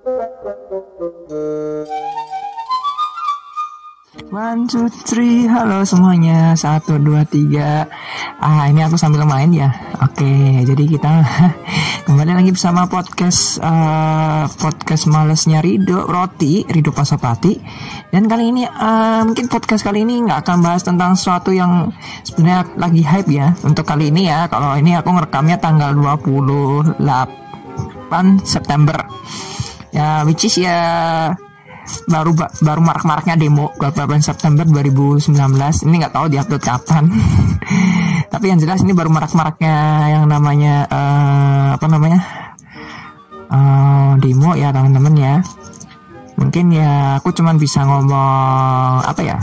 One, two, three, halo semuanya. Satu, dua, tiga. Ah ini aku sambil main ya. Oke jadi kita kembali lagi bersama podcast uh, Podcast malesnya Rido Roti, Rido Pasopati. Dan kali ini uh, mungkin podcast kali ini nggak akan bahas tentang sesuatu yang sebenarnya lagi hype ya. Untuk kali ini ya Kalau ini aku ngerekamnya tanggal 28 September Ya which is ya baru baru marak-maraknya demo 28 September 2019 ini nggak tahu diupload kapan. Tapi yang jelas ini baru marak-maraknya yang namanya uh, apa namanya? Uh, demo ya teman-teman ya. Mungkin ya aku cuman bisa ngomong apa ya?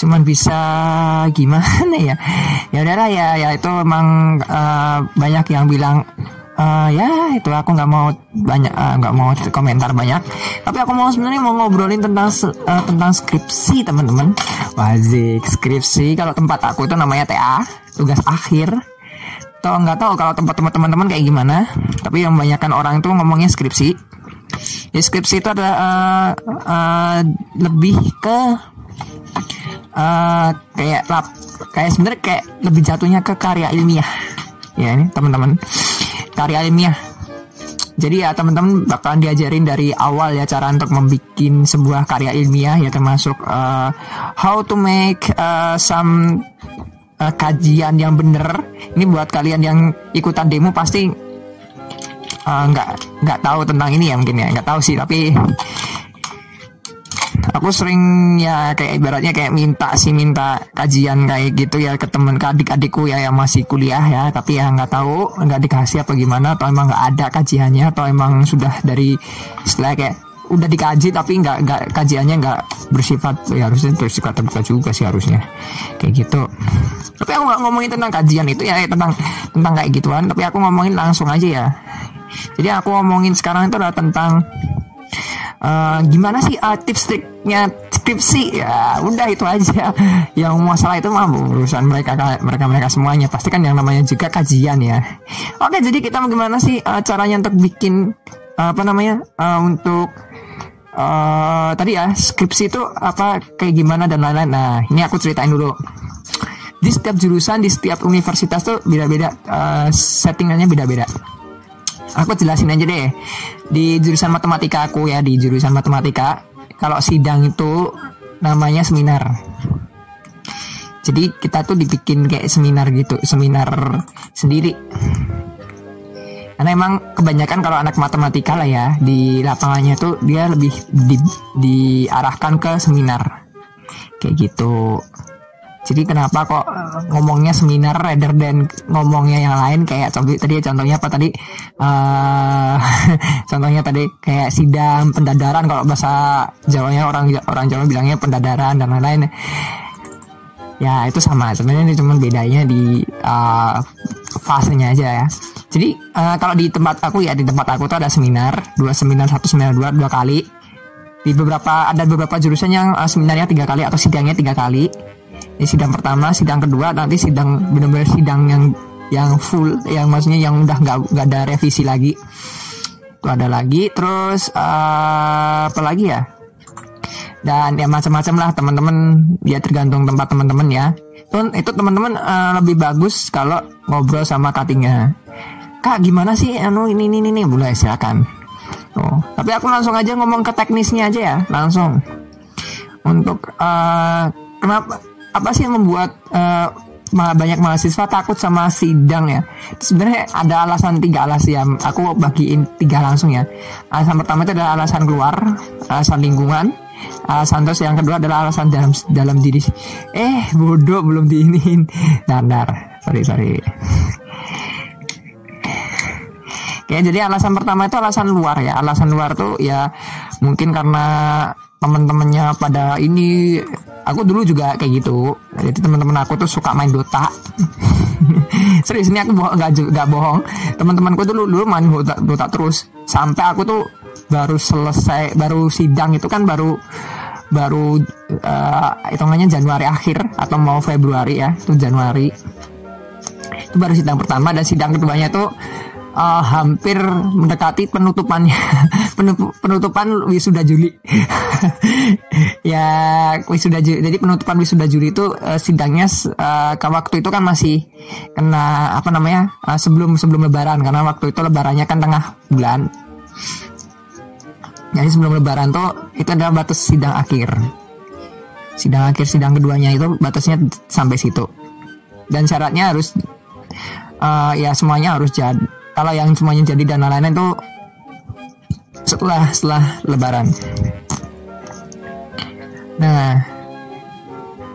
Cuman bisa gimana ya? Ya udahlah ya ya itu emang uh, banyak yang bilang uh, ya itu aku nggak mau banyak nggak uh, mau komentar banyak. Tapi aku mau sebenarnya mau ngobrolin tentang uh, tentang skripsi teman-teman. Wazik skripsi. Kalau tempat aku itu namanya TA tugas akhir. Atau nggak tahu kalau tempat teman-teman kayak gimana? Tapi yang banyakkan orang itu ngomongnya skripsi. Ya, skripsi itu adalah uh, uh, lebih ke uh, kayak lap kayak sebenarnya kayak lebih jatuhnya ke karya ilmiah. Ya ini teman-teman karya ilmiah. Jadi ya teman-teman bakalan diajarin dari awal ya cara untuk membuat sebuah karya ilmiah ya termasuk uh, how to make uh, some uh, kajian yang benar. Ini buat kalian yang ikutan demo pasti nggak uh, nggak tahu tentang ini ya mungkin ya nggak tahu sih tapi aku sering ya kayak ibaratnya kayak minta sih minta kajian kayak gitu ya ke temen ke adik-adikku ya yang masih kuliah ya. Tapi ya nggak tahu nggak dikasih apa gimana atau emang nggak ada kajiannya atau emang sudah dari istilah kayak udah dikaji tapi nggak nggak kajiannya nggak bersifat ya harusnya bersifat terbuka juga sih harusnya. Kayak gitu. Tapi aku nggak ngomongin tentang kajian itu ya tentang tentang kayak gituan. Tapi aku ngomongin langsung aja ya. Jadi aku ngomongin sekarang itu adalah tentang Uh, gimana sih uh, tips triknya skripsi ya udah itu aja. Yang masalah itu mah urusan mereka mereka mereka semuanya. Pasti kan yang namanya juga kajian ya. Oke jadi kita gimana sih uh, caranya untuk bikin uh, apa namanya uh, untuk uh, tadi ya skripsi itu apa kayak gimana dan lain-lain. Nah ini aku ceritain dulu. Di setiap jurusan di setiap universitas tuh beda-beda uh, settingannya beda-beda aku jelasin aja deh. Di jurusan matematika aku ya di jurusan matematika kalau sidang itu namanya seminar. Jadi kita tuh dibikin kayak seminar gitu seminar sendiri. Karena emang kebanyakan kalau anak matematika lah ya di lapangannya tuh dia lebih di, diarahkan ke seminar. Kayak gitu jadi kenapa kok ngomongnya seminar rather than ngomongnya yang lain? Kayak contoh tadi contohnya apa tadi? Uh, contohnya tadi kayak sidang pendadaran kalau bahasa Jawanya orang orang Jawa bilangnya pendadaran dan lain-lain. Ya itu sama. Sebenarnya ini cuma bedanya di uh, fasenya aja ya. Jadi uh, kalau di tempat aku ya di tempat aku tuh ada seminar dua seminar satu seminar dua dua kali. Di beberapa ada beberapa jurusan yang uh, seminarnya tiga kali atau sidangnya tiga kali ini sidang pertama sidang kedua nanti sidang benar-benar sidang yang yang full yang maksudnya yang udah nggak nggak ada revisi lagi. Itu ada lagi terus uh, apa lagi ya? Dan ya macam-macam lah teman-teman. Ya tergantung tempat teman-teman ya. Itu itu teman-teman uh, lebih bagus kalau ngobrol sama cuttingnya kak gimana sih anu ini ini ini boleh silakan. Oh tapi aku langsung aja ngomong ke teknisnya aja ya langsung. Untuk uh, kenapa apa sih yang membuat uh, banyak mahasiswa takut sama sidang ya? Sebenarnya ada alasan tiga alasan ya. Aku bagiin tiga langsung ya. Alasan pertama itu adalah alasan keluar alasan lingkungan. Alasan terus yang kedua adalah alasan dalam dalam diri eh bodoh belum diinin. Dar dar sorry sorry. Oke, jadi alasan pertama itu alasan luar ya. Alasan luar tuh ya mungkin karena temen-temennya pada ini. Aku dulu juga kayak gitu. Jadi teman-teman aku tuh suka main Dota. Serius ini aku bohong gak, gak bohong. Teman-temanku dulu dulu main Dota, Dota terus. Sampai aku tuh baru selesai baru sidang itu kan baru baru uh, hitungannya Januari akhir atau mau Februari ya itu Januari. Itu baru sidang pertama dan sidang keduanya tuh uh, hampir mendekati penutupannya. Penutupan wisuda Juli. Ya wisuda Juli jadi penutupan wisuda Juli itu uh, sidangnya uh, waktu itu kan masih kena apa namanya uh, sebelum sebelum lebaran. Karena waktu itu lebarannya kan tengah bulan. Jadi sebelum lebaran tuh itu adalah batas sidang akhir. Sidang akhir sidang keduanya itu batasnya sampai situ. Dan syaratnya harus uh, ya semuanya harus jadi kalau yang semuanya jadi dan lain-lain itu setelah setelah lebaran. Nah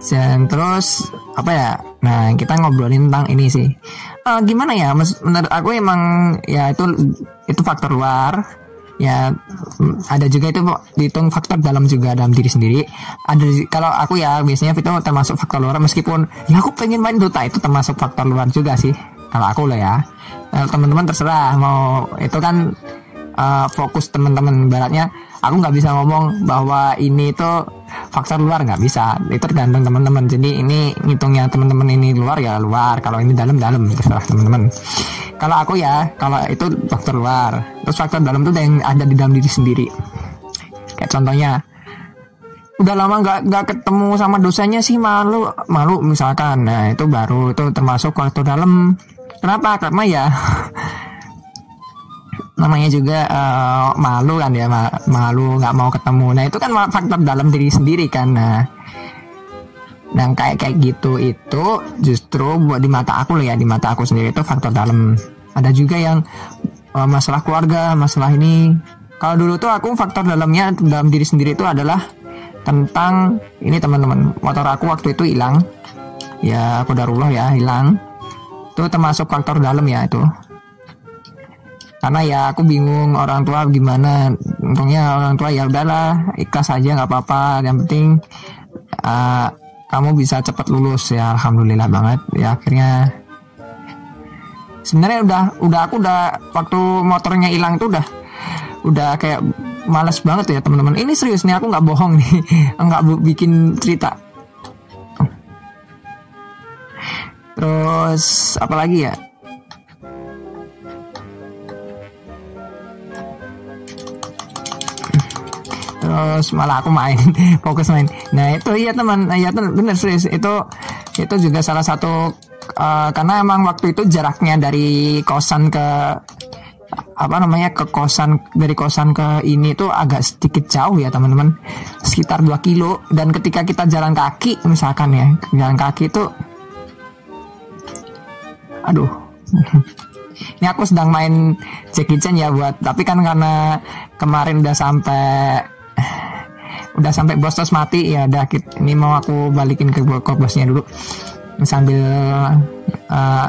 dan terus apa ya? Nah kita ngobrolin tentang ini sih. Uh, gimana ya? Menurut aku emang ya itu itu faktor luar. Ya ada juga itu dihitung faktor dalam juga dalam diri sendiri. Ada kalau aku ya biasanya itu termasuk faktor luar. Meskipun ya aku pengen main Dota itu termasuk faktor luar juga sih kalau aku lah ya. Teman-teman terserah mau itu kan uh, fokus teman-teman. Baratnya aku nggak bisa ngomong bahwa ini itu faktor luar nggak bisa. Itu tergantung teman-teman. Jadi ini ngitungnya teman-teman ini luar ya luar. Kalau ini dalam dalam. Terserah teman-teman. Kalau aku ya kalau itu faktor luar. Terus faktor dalam itu yang ada di dalam diri sendiri. Kayak contohnya udah lama nggak nggak ketemu sama dosanya sih malu malu misalkan. Nah itu baru itu termasuk faktor dalam kenapa? Karena ya namanya juga uh, malu kan ya malu nggak mau ketemu. Nah itu kan faktor dalam diri sendiri kan nah. Dan kayak kayak gitu itu justru buat di mata aku lah ya di mata aku sendiri itu faktor dalam. Ada juga yang uh, masalah keluarga masalah ini. Kalau dulu tuh aku faktor dalamnya dalam diri sendiri itu adalah tentang ini teman-teman motor aku waktu itu hilang. Ya aku darullah ya hilang itu termasuk faktor dalam ya itu. Karena ya aku bingung orang tua gimana. Untungnya orang tua ya udahlah ikhlas aja nggak apa-apa. Yang penting uh, kamu bisa cepat lulus ya alhamdulillah banget. Ya akhirnya sebenarnya udah udah aku udah waktu motornya hilang itu udah udah kayak males banget ya teman-teman. Ini serius nih aku nggak bohong nih. Nggak bikin cerita terus apalagi ya? Terus malah aku main fokus main. Nah itu iya teman. Ya teman bener serius. Itu itu juga salah satu uh, karena emang waktu itu jaraknya dari kosan ke apa namanya ke kosan dari kosan ke ini tuh agak sedikit jauh ya teman-teman. Sekitar 2 kilo. Dan ketika kita jalan kaki misalkan ya jalan kaki itu aduh ini aku sedang main Jackie Chan ya buat tapi kan karena kemarin udah sampai udah sampai bos mati ya udah ini mau aku balikin ke ke bosnya dulu sambil uh,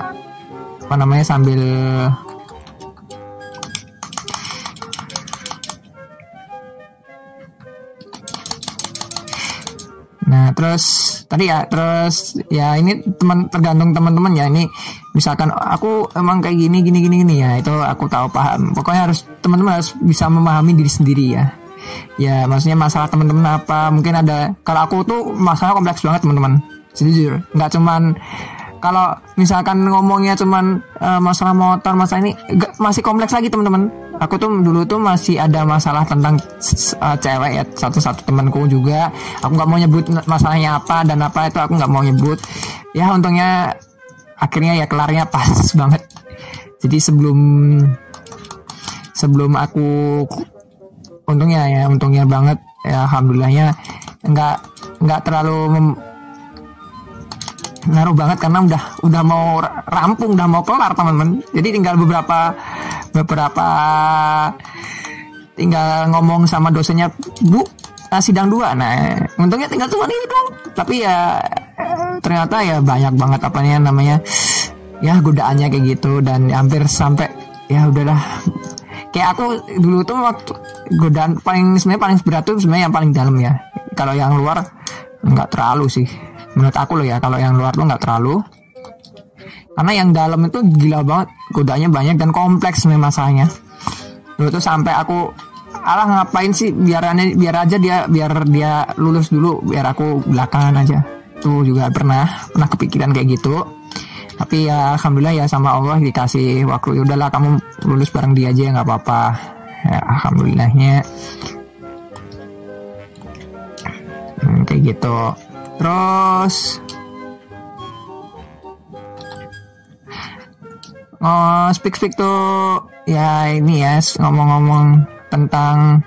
apa namanya sambil Nah, terus tadi ya, terus ya ini teman tergantung teman-teman ya. Ini misalkan aku emang kayak gini gini gini gini ya, itu aku tahu paham. Pokoknya harus teman-teman harus bisa memahami diri sendiri ya. Ya maksudnya masalah teman-teman apa mungkin ada kalau aku tuh masalah kompleks banget teman-teman. Jujur nggak cuman kalau misalkan ngomongnya cuman uh, masalah motor masalah ini gak, masih kompleks lagi teman-teman. Aku tuh dulu tuh masih ada masalah tentang uh, cewek ya satu-satu temanku juga. Aku nggak mau nyebut masalahnya apa dan apa itu aku nggak mau nyebut. Ya untungnya akhirnya ya kelarnya pas banget. Jadi sebelum sebelum aku untungnya ya untungnya banget. Ya alhamdulillahnya nggak nggak terlalu mem, ngaruh banget karena udah udah mau rampung udah mau kelar teman-teman. Jadi tinggal beberapa beberapa tinggal ngomong sama dosennya bu nah, sidang dua. Nah untungnya tinggal cuma ini doang. Tapi ya ternyata ya banyak banget apanya namanya ya godaannya kayak gitu. Dan hampir sampai ya udahlah. Kayak aku dulu tuh waktu godaan paling sebenarnya paling berat tuh sebenarnya yang paling dalam ya. Kalau yang luar nggak terlalu sih. Menurut aku loh ya kalau yang luar tuh nggak terlalu. Karena yang dalam itu gila banget godaannya banyak dan kompleks nih masalahnya. Dulu tuh sampai aku alah ngapain sih? Biar biar aja dia biar dia lulus dulu biar aku belakangan aja. Tuh juga pernah pernah kepikiran kayak gitu. Tapi ya alhamdulillah ya sama Allah dikasih waktu. Ya udahlah kamu lulus bareng dia aja nggak apa-apa. Ya, alhamdulillahnya. Hmm, kayak gitu. Terus oh speak speak tuh. Ya ini ya ngomong-ngomong tentang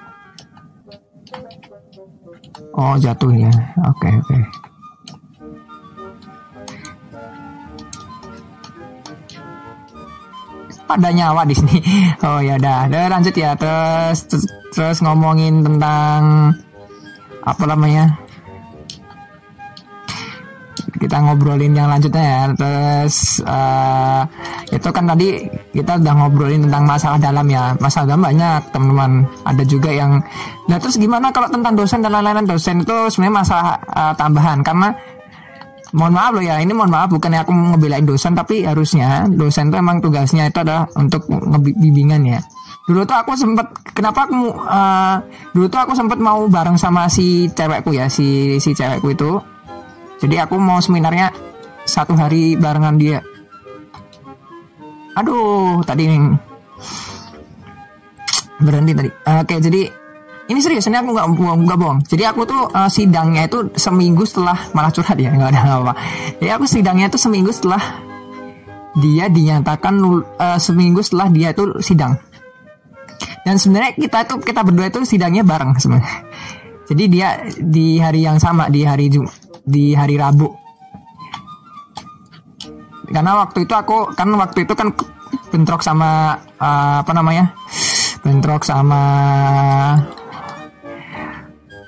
oh jatuh ya oke okay, oke okay. ada nyawa di sini. Oh ya udah, lanjut ya. Terus terus ngomongin tentang apa namanya? Kita ngobrolin yang lanjutnya ya. Terus uh, itu kan tadi kita udah ngobrolin tentang masalah dalam ya. Masalah dalam banyak teman-teman. Ada juga yang Nah, terus gimana kalau tentang dosen dan lain-lain dosen itu sebenarnya masalah uh, tambahan karena mohon maaf loh ya ini mohon maaf bukan aku ngebelain dosen tapi harusnya dosen itu emang tugasnya itu adalah untuk ngebimbingan ya dulu tuh aku sempet kenapa aku uh, dulu tuh aku sempet mau bareng sama si cewekku ya si si cewekku itu jadi aku mau seminarnya satu hari barengan dia. Aduh tadi berhenti tadi. Oke jadi ini serius ini aku nggak bohong nggak bohong. Jadi aku tuh uh, sidangnya itu seminggu setelah malah curhat ya nggak ada apa jadi aku sidangnya itu seminggu setelah dia dinyatakan uh, seminggu setelah dia itu sidang. Dan sebenarnya kita tuh kita berdua itu sidangnya bareng sebenarnya. Jadi dia di hari yang sama di hari Jum di hari Rabu. Karena waktu itu aku kan waktu itu kan bentrok sama uh, apa namanya? Bentrok sama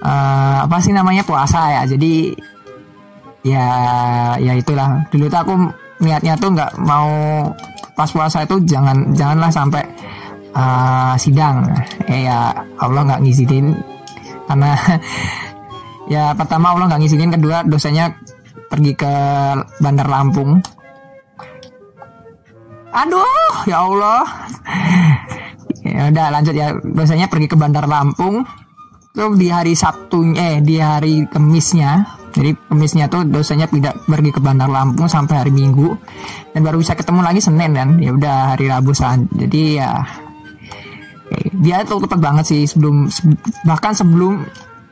uh, apa sih namanya? Puasa ya. Jadi ya ya itulah. Dulu tuh aku niatnya tuh nggak mau pas puasa itu jangan janganlah sampai uh, sidang. Eh, ya Allah nggak ngizinin. Karena ya pertama Allah nggak ngizinin kedua dosanya pergi ke Bandar Lampung. Aduh ya Allah. Ya udah lanjut ya. Dosanya pergi ke Bandar Lampung. Itu di hari Sabtu eh di hari Kemisnya. Jadi Kemisnya tuh dosanya tidak pergi ke Bandar Lampung sampai hari Minggu. Dan baru bisa ketemu lagi Senin kan? Ya udah hari Rabu saat jadi ya dia tuh tepat banget sih sebelum bahkan sebelum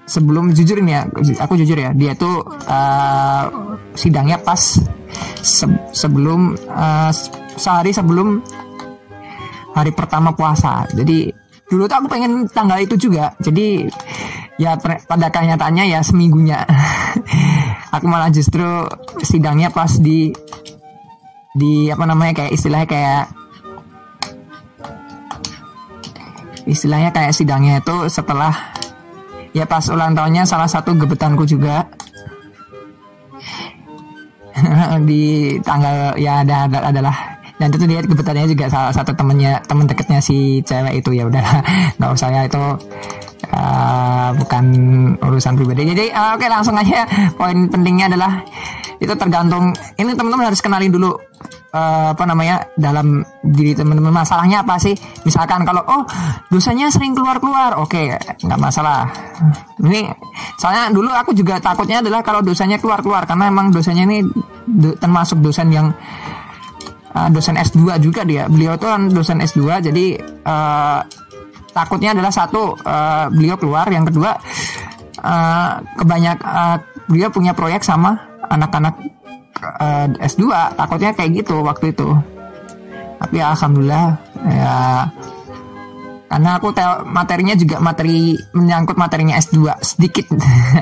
sebelum jujur ini ya aku jujur ya dia tuh uh, sidangnya pas se sebelum uh, sehari sebelum hari pertama puasa. Jadi dulu tuh aku pengen tanggal itu juga. Jadi ya pada kenyataannya ya seminggunya. Aku malah justru sidangnya pas di di apa namanya kayak istilahnya kayak istilahnya kayak sidangnya itu setelah ya pas ulang tahunnya salah satu gebetanku juga. Di tanggal ya ada, ada adalah. Dan itu dia kebetulannya juga salah satu temennya temen deketnya si cewek itu. Ya udah nggak usah ya itu uh, bukan urusan pribadi. Jadi uh, oke okay, langsung aja. Poin pentingnya adalah itu tergantung ini teman-teman harus kenalin dulu uh, apa namanya dalam diri teman-teman. Masalahnya apa sih? Misalkan kalau oh dosanya sering keluar-keluar. Oke okay, nggak masalah. Ini soalnya dulu aku juga takutnya adalah kalau dosanya keluar-keluar karena emang dosanya ini do, termasuk dosen yang uh, dosen S2 juga dia. Beliau tuh kan dosen S2 jadi uh, takutnya adalah satu uh, beliau keluar, yang kedua uh, kebanyak uh, beliau punya proyek sama anak-anak uh, S2. Takutnya kayak gitu waktu itu. Tapi ya, alhamdulillah ya karena aku materinya juga materi menyangkut materinya S2 sedikit.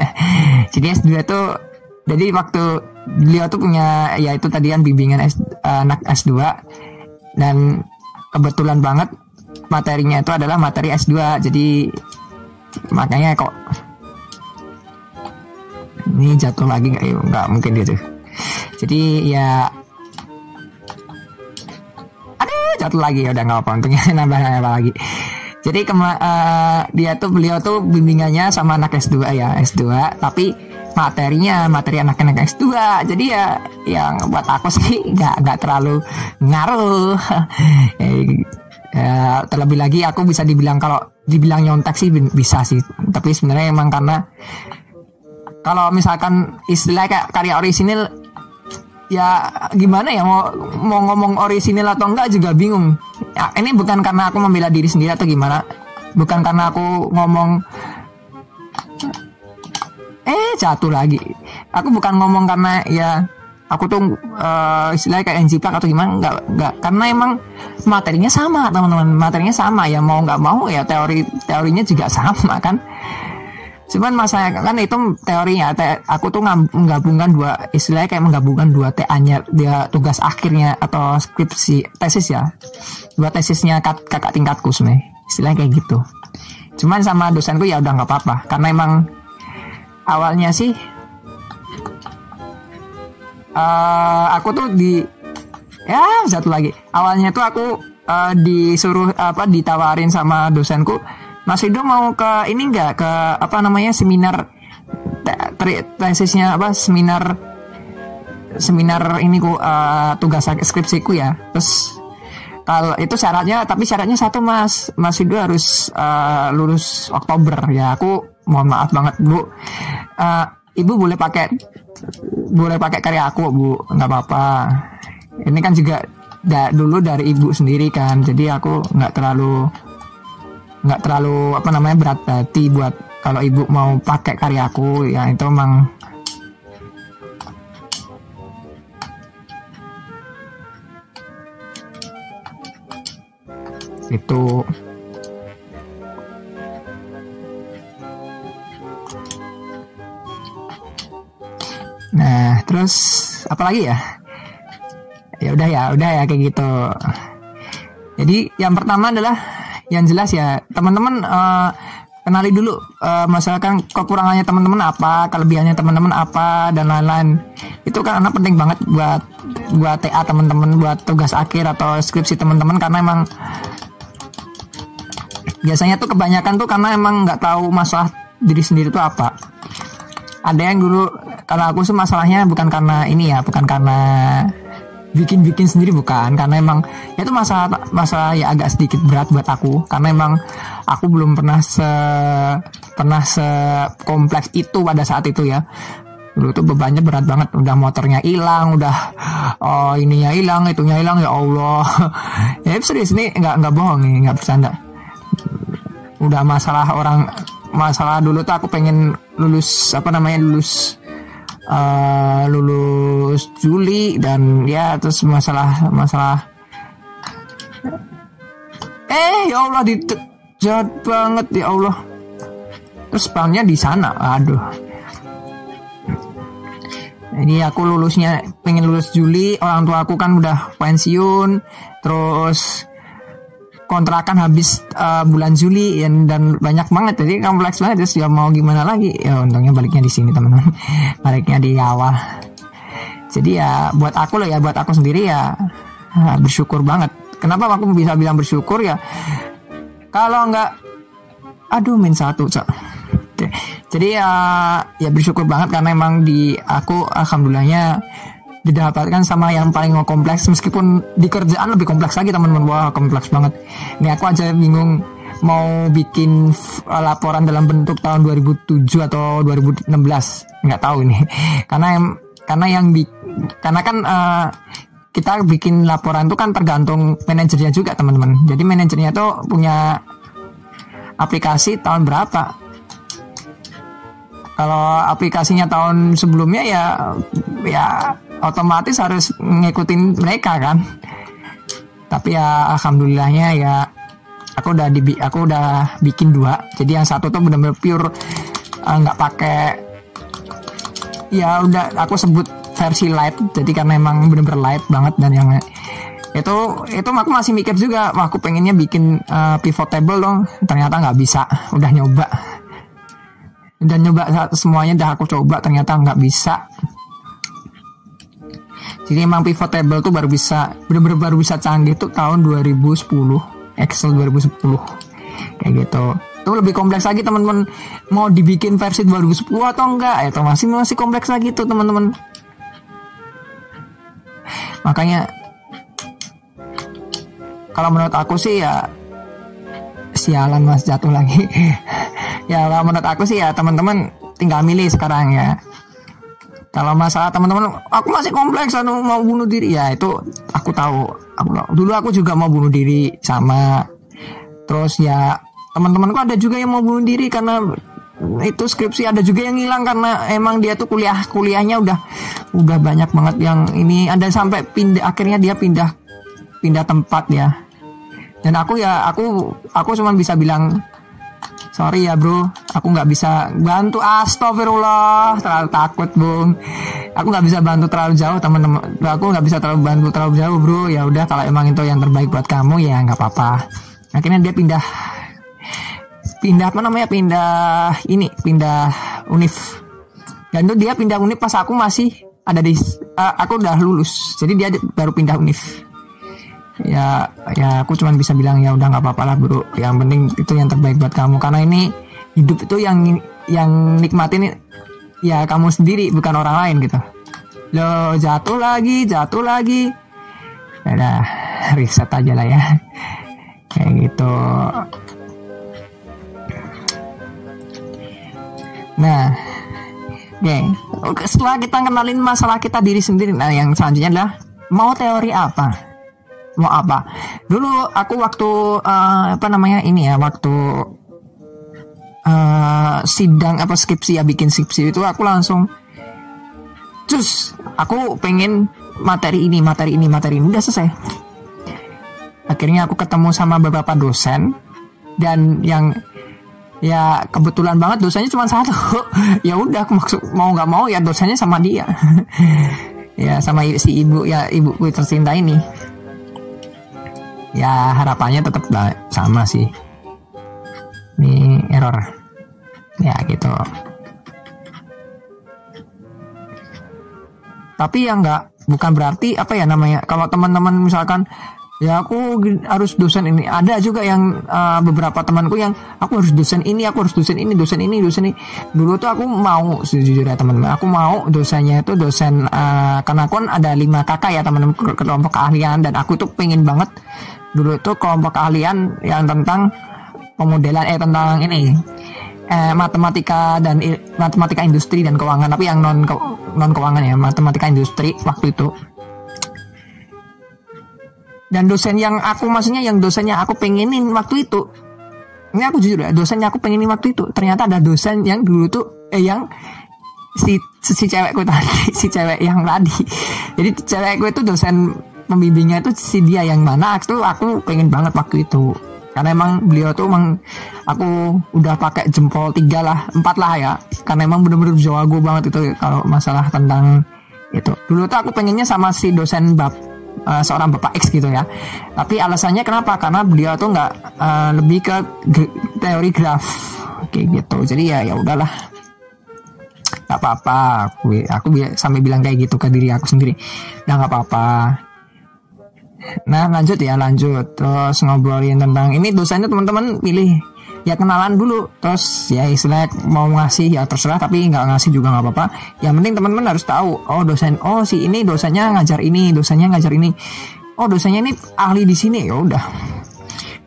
jadi S2 tuh jadi waktu beliau tuh punya ya itu tadi kan bimbingan S, uh, anak S2 dan kebetulan banget materinya itu adalah materi S2 jadi makanya kok ini jatuh lagi nggak nggak mungkin gitu jadi ya aduh jatuh lagi ya udah nggak apa untungnya nambah nambah lagi. Jadi kema uh, dia tuh beliau tuh bimbingannya sama anak S2 ya S2 tapi materinya materi anak-anak S2 jadi ya yang buat aku sih nggak nggak terlalu ngaruh. Ya, terlebih lagi aku bisa dibilang kalau dibilang nyontek sih bisa sih. Tapi sebenarnya emang karena kalau misalkan istilah kayak karya orisinil ya gimana ya mau mau ngomong orisinil atau enggak juga bingung. Ya, ini bukan karena aku membela diri sendiri atau gimana. Bukan karena aku ngomong eh jatuh lagi. Aku bukan ngomong karena ya aku tuh uh, istilahnya kayak NG atau gimana enggak enggak. Karena emang materinya sama teman-teman. Materinya sama ya mau nggak mau ya teori teorinya juga sama kan Cuman masalah kan itu teorinya, te, aku tuh menggabungkan dua istilahnya kayak menggabungkan dua TA-nya dia tugas akhirnya atau skripsi tesis ya. Dua tesisnya kak, kakak tingkatku sebenarnya. Istilahnya kayak gitu. Cuman sama dosenku ya udah nggak apa-apa karena emang awalnya sih uh, aku tuh di ya satu lagi. Awalnya tuh aku uh, disuruh apa ditawarin sama dosenku Mas Rido mau ke ini enggak ke apa namanya seminar tesisnya apa seminar seminar ini ku uh, tugas skripsiku ya. Terus kalau itu syaratnya tapi syaratnya satu Mas. Mas Rido harus uh, lulus Oktober ya. Aku mohon maaf banget Bu. Uh, Ibu boleh pakai boleh pakai karya aku Bu, nggak apa-apa. Ini kan juga da, dulu dari ibu sendiri kan, jadi aku nggak terlalu nggak terlalu apa namanya berat hati buat kalau ibu mau pakai karyaku ya itu emang itu. Nah terus apa lagi ya? Ya udah ya udah ya kayak gitu. Jadi yang pertama adalah yang jelas ya teman-teman uh, kenali dulu uh, misalkan kekurangannya teman-teman apa kelebihannya teman-teman apa dan lain-lain. Itu karena penting banget buat buat TA teman-teman buat tugas akhir atau skripsi teman-teman karena emang biasanya tuh kebanyakan tuh karena emang nggak tahu masalah diri sendiri itu apa. Ada yang dulu kalau aku sih masalahnya bukan karena ini ya bukan karena bikin-bikin sendiri bukan? Karena emang ya itu masa masa ya agak sedikit berat buat aku. Karena emang aku belum pernah se pernah se kompleks itu pada saat itu ya. Dulu tuh bebannya berat banget. Udah motornya hilang udah oh ininya hilang itunya hilang ya Allah. Ya serius nih nggak nggak bohong nih nggak bercanda. Udah masalah orang masalah dulu tuh aku pengen lulus apa namanya lulus uh, lulus Juli dan ya terus masalah masalah eh ya Allah di jahat banget ya Allah. Terus banknya di sana aduh. Ini aku lulusnya pengen lulus Juli orang tua aku kan udah pensiun terus kontrakan habis uh, bulan Juli ya, dan banyak banget. Jadi kompleks banget terus ya mau gimana lagi? Ya untungnya baliknya di sini teman-teman. Baliknya di awal. Jadi ya buat aku loh ya buat aku sendiri ya bersyukur banget. Kenapa aku bisa bilang bersyukur ya? Kalau nggak aduh min satu cok. Jadi ya ya bersyukur banget karena emang di aku alhamdulillahnya didapatkan sama yang paling kompleks. Meskipun di kerjaan lebih kompleks lagi teman-teman. Wah kompleks banget. Ini aku aja bingung mau bikin laporan dalam bentuk tahun 2007 atau 2016 nggak tahu ini. Karena yang karena yang di karena kan uh, kita bikin laporan itu kan tergantung manajernya juga teman-teman. Jadi manajernya tuh punya aplikasi tahun berapa. Kalau aplikasinya tahun sebelumnya ya ya otomatis harus ngikutin mereka kan? Tapi ya alhamdulillahnya ya aku udah di aku udah bikin dua. Jadi yang satu tuh benar-benar pure eh, nggak uh, pakai ya udah aku sebut versi light. Jadi karena emang benar-benar light banget dan yang itu itu aku masih mikir juga wah aku pengennya bikin uh, pivot table dong. Ternyata nggak bisa udah nyoba. Dan nyoba semuanya udah aku coba ternyata nggak bisa jadi emang pivot table tuh baru bisa bener-bener baru bisa canggih tuh tahun 2010 Excel 2010 kayak gitu. Itu lebih kompleks lagi teman-teman. Mau dibikin versi 2010 atau enggak? Itu masih masih kompleks lagi tuh teman-teman. Makanya kalau menurut aku sih ya sialan mas jatuh lagi. Ya kalau menurut aku sih ya teman-teman tinggal milih sekarang ya kalau masalah teman-teman aku masih kompleks anu mau bunuh diri. Ya itu aku tahu. Aku dulu aku juga mau bunuh diri sama. Terus ya teman-temanku ada juga yang mau bunuh diri karena itu skripsi ada juga yang hilang karena emang dia tuh kuliah kuliahnya udah udah banyak banget yang ini ada sampai pindah akhirnya dia pindah pindah tempat ya. Dan aku ya aku aku cuma bisa bilang sorry ya bro. Aku nggak bisa bantu. Astagfirullah. Terlalu takut bung aku nggak bisa bantu terlalu jauh teman-teman. Aku nggak bisa terlalu bantu terlalu jauh bro. Ya udah kalau emang itu yang terbaik buat kamu ya nggak apa-apa. Akhirnya dia pindah. Pindah apa namanya? Pindah ini pindah univ. Dan itu dia pindah univ pas aku masih ada di uh, aku udah lulus. Jadi dia baru pindah univ ya ya aku cuma bisa bilang ya udah nggak apa-apa lah bro. Yang penting itu yang terbaik buat kamu. Karena ini hidup itu yang yang nikmatin ya kamu sendiri bukan orang lain gitu. Lo jatuh lagi jatuh lagi. Ya udah riset aja lah ya. Kayak gitu. Nah, oke. Setelah kita kenalin masalah kita diri sendiri, nah yang selanjutnya adalah mau teori apa? Mau apa? Dulu aku waktu uh, apa namanya ini ya, waktu uh, sidang apa skripsi ya bikin skripsi itu aku langsung cus aku pengen materi ini materi ini materi ini. Udah selesai. Akhirnya aku ketemu sama beberapa dosen dan yang ya kebetulan banget dosanya cuma satu. Ya udah maksud mau nggak mau ya dosanya sama dia. Ya sama si ibu ya ibuku tercinta ini ya harapannya tetap sama sih. Ini error. Ya gitu. Tapi ya nggak bukan berarti apa ya namanya kalau teman-teman misalkan ya aku harus dosen ini. Ada juga yang uh, beberapa temanku yang aku harus dosen ini aku harus dosen ini dosen ini dosen ini. Dulu tuh aku mau sejujurnya teman-teman aku mau dosennya itu dosen uh, karena aku kan ada lima kakak ya teman-teman kelompok keahlian dan aku tuh pengen banget dulu tuh kelompok keahlian yang tentang pemodelan eh tentang ini eh, matematika dan matematika industri dan keuangan tapi yang non non keuangan ya matematika industri waktu itu. Dan dosen yang aku maksudnya yang dosennya aku pengenin waktu itu ini aku jujur ya dosennya aku pengenin waktu itu ternyata ada dosen yang dulu tuh eh yang si si cewekku tadi si cewek yang tadi. Jadi cewekku itu dosen pembimbingnya itu si dia yang mana. Itu aku pengen banget waktu itu. Karena emang beliau tuh emang aku udah pakai jempol tiga lah empat lah ya. Karena emang bener-bener jago banget itu kalau masalah tentang itu. Dulu tuh aku pengennya sama si dosen bab uh, seorang bapak X gitu ya. Tapi alasannya kenapa? Karena beliau tuh nggak uh, lebih ke teori graf kayak gitu. Jadi ya ya udahlah. Nggak apa-apa. Aku aku sampai bilang kayak gitu ke diri aku sendiri. Ya nggak apa-apa nah lanjut ya lanjut. Terus ngobrolin tentang ini dosanya teman-teman pilih. Ya kenalan dulu. Terus ya istilah mau ngasih ya terserah tapi nggak ngasih juga nggak apa-apa. Yang penting teman-teman harus tahu oh dosen oh si ini dosanya ngajar ini dosanya ngajar ini. Oh dosennya ini ahli di sini ya udah.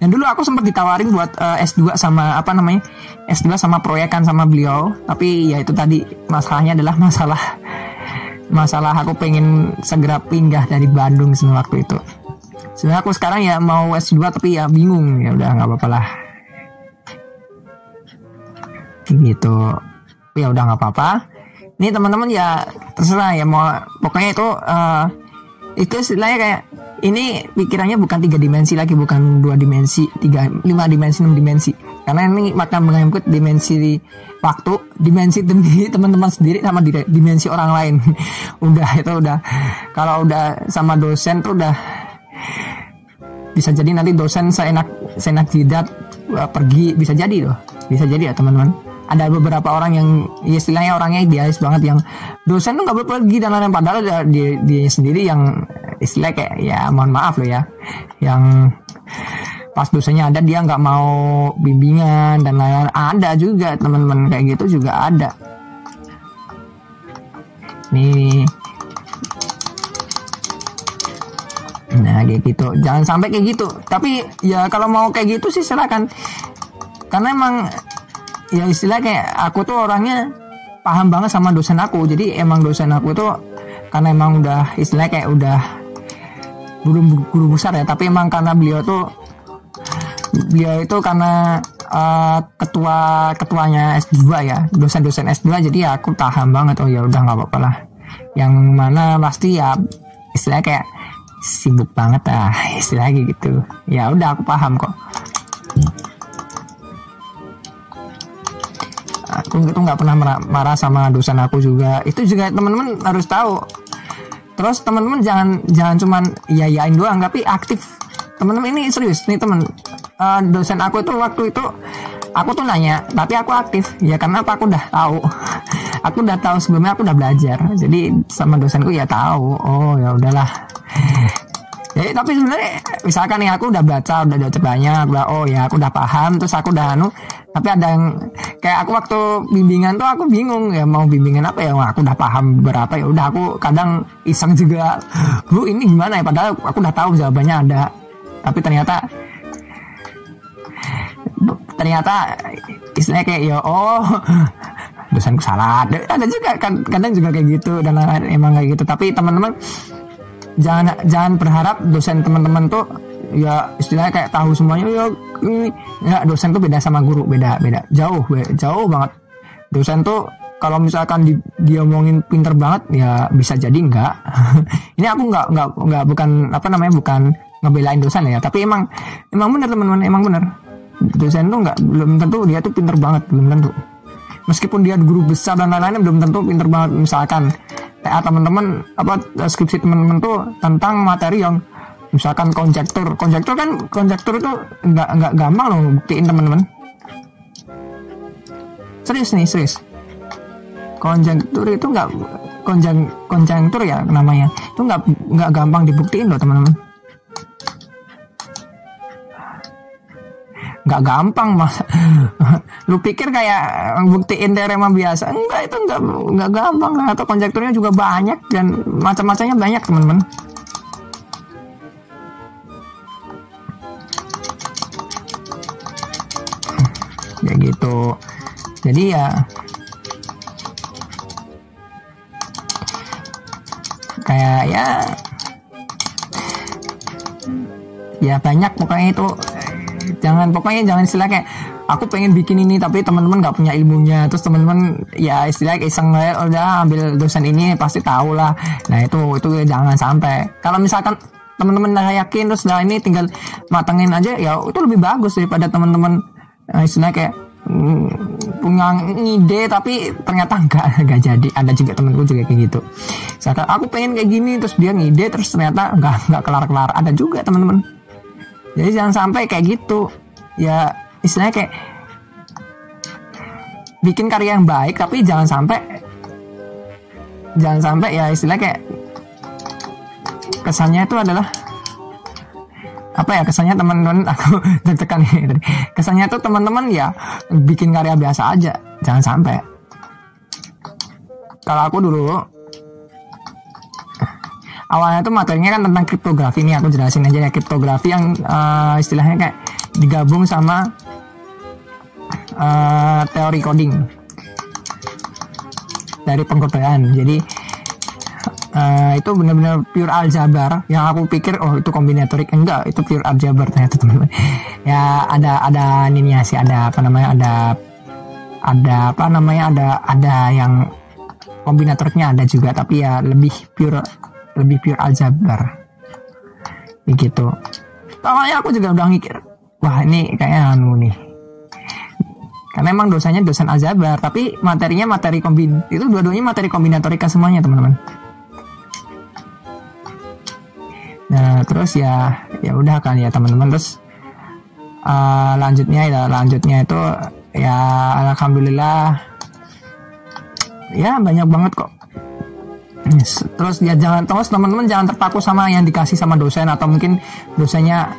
Dan dulu aku sempat ditawarin buat uh, eh, S2 sama apa namanya S2 sama proyekan sama beliau. Tapi ya itu tadi masalahnya adalah masalah. Masalah aku pengen segera pindah dari Bandung waktu itu sebenarnya aku sekarang ya mau S2 tapi ya bingung. Ya udah nggak apa-apa lah. Gitu. Ya udah nggak apa-apa. Ini teman-teman ya terserah ya mau pokoknya itu uh, itu istilahnya kayak ini pikirannya bukan tiga dimensi lagi bukan dua dimensi tiga lima dimensi enam dimensi. Karena ini makan mengangkut dimensi waktu dimensi teman-teman sendiri sama dimensi orang lain. Udah itu udah. Kalau udah sama dosen tuh udah bisa jadi nanti dosen seenak seenak jidat uh, pergi bisa jadi loh. Bisa jadi ya teman-teman. Ada beberapa orang yang ya istilahnya orangnya idealis banget yang dosen tuh nggak boleh pergi dan lain-lain. Padahal dia, dia sendiri yang istilah kayak ya mohon maaf loh ya yang pas dosennya ada dia nggak mau bimbingan dan lain-lain. Ada juga teman-teman kayak gitu juga ada. Nih Nah kayak gitu. Jangan sampai kayak gitu. Tapi ya kalau mau kayak gitu sih silakan. Karena emang ya istilah kayak aku tuh orangnya paham banget sama dosen aku. Jadi emang dosen aku itu karena emang udah istilahnya kayak udah guru guru besar ya. Tapi emang karena beliau tuh beliau itu karena uh, ketua ketuanya S2 ya. Dosen-dosen S2 jadi ya aku paham banget. Oh ya udah nggak apa-apa lah. Yang mana pasti ya istilahnya kayak sibuk banget ah istilahnya gitu. Ya udah aku paham kok. Aku itu nggak pernah marah sama dosen aku juga. Itu juga teman-teman harus tahu. Terus teman-teman jangan jangan cuman iya iyain doang tapi aktif. Teman-teman ini serius nih teman. Uh, dosen aku itu waktu itu aku tuh nanya tapi aku aktif? Ya karena apa? Aku udah tahu. Aku udah tahu sebelumnya aku udah belajar. Jadi sama dosenku ya tahu. Oh ya udahlah. Jadi tapi sebenarnya misalkan nih aku udah baca udah baca banyak udah oh ya aku udah paham terus aku udah anu tapi ada yang kayak aku waktu bimbingan tuh aku bingung ya mau bimbingan apa ya Wah, aku udah paham berapa ya udah aku kadang iseng juga bu ini gimana ya? Padahal aku udah tahu jawabannya ada. Tapi ternyata ternyata istilahnya kayak ya oh dosenku salah. Ada, juga kan kadang juga kayak gitu dan emang kayak gitu. Tapi teman-teman jangan jangan berharap dosen teman-teman tuh ya istilahnya kayak tahu semuanya ya ya dosen tuh beda sama guru beda beda. Jauh jauh banget. Dosen tuh kalau misalkan di, dia ngomongin pinter banget ya bisa jadi enggak. Ini aku enggak enggak enggak bukan apa namanya bukan ngebelain dosen ya. Tapi emang emang bener teman-teman emang bener dosen tuh nggak belum tentu dia tuh pinter banget belum tentu. Meskipun dia guru besar dan lain-lain belum tentu pinter banget. Misalkan TA teman-teman apa skripsi teman-teman tuh tentang materi yang misalkan konjektur. Konjektur kan konjektur itu nggak nggak gampang loh buktiin teman-teman. Serius nih serius. Konjektur itu nggak konjeng konjektur ya namanya. Itu nggak nggak gampang dibuktiin loh teman-teman nggak gampang mas. Lu pikir kayak buktiin teorema biasa? Enggak itu nggak nggak gampang. Atau konjekturnya juga banyak dan macam-macamnya banyak teman-teman. Ya gitu. Jadi ya kayak ya ya banyak pokoknya itu jangan pokoknya jangan istilah kayak aku pengen bikin ini tapi teman-teman nggak punya ilmunya. Terus teman-teman ya istilah iseng oh, udah ambil dosen ini pasti tahu lah. Nah itu itu jangan sampai. Kalau misalkan teman-teman udah yakin terus nah ini tinggal matengin aja ya itu lebih bagus daripada teman-teman nah, istilah kayak mm, punya ide tapi ternyata enggak enggak jadi. Ada juga temanku juga kayak gitu. Misalkan aku pengen kayak gini terus dia ngide terus ternyata enggak enggak kelar kelar ada juga teman-teman jadi jangan sampai kayak gitu. Ya istilahnya kayak bikin karya yang baik tapi jangan sampai jangan sampai ya istilahnya kayak kesannya itu adalah apa ya kesannya teman-teman aku tertekan nih kesannya itu teman-teman ya bikin karya biasa aja jangan sampai. Kalau aku dulu awalnya tuh materinya kan tentang kriptografi nih aku jelasin aja ya. Kriptografi yang uh, istilahnya kayak digabung sama uh, teori coding dari pengkodean. Jadi uh, itu benar-benar pure aljabar. Yang aku pikir oh itu kombinatorik. Enggak itu pure aljabar ternyata teman-teman. Ya ada ada ini sih ada apa namanya ada ada apa namanya ada ada yang kombinatoriknya ada juga. Tapi ya lebih pure lebih pure aljabar. Begitu awalnya aku juga udah mikir wah ini kayaknya anu nih. Karena emang dosanya dosen aljabar tapi materinya materi kombin itu dua-duanya materi kombinatorika semuanya teman-teman. Nah terus ya ya udah kan ya teman-teman. Terus uh, lanjutnya ya lanjutnya itu ya alhamdulillah ya banyak banget kok terus ya jangan terus teman-teman jangan terpaku sama yang dikasih sama dosen atau mungkin dosennya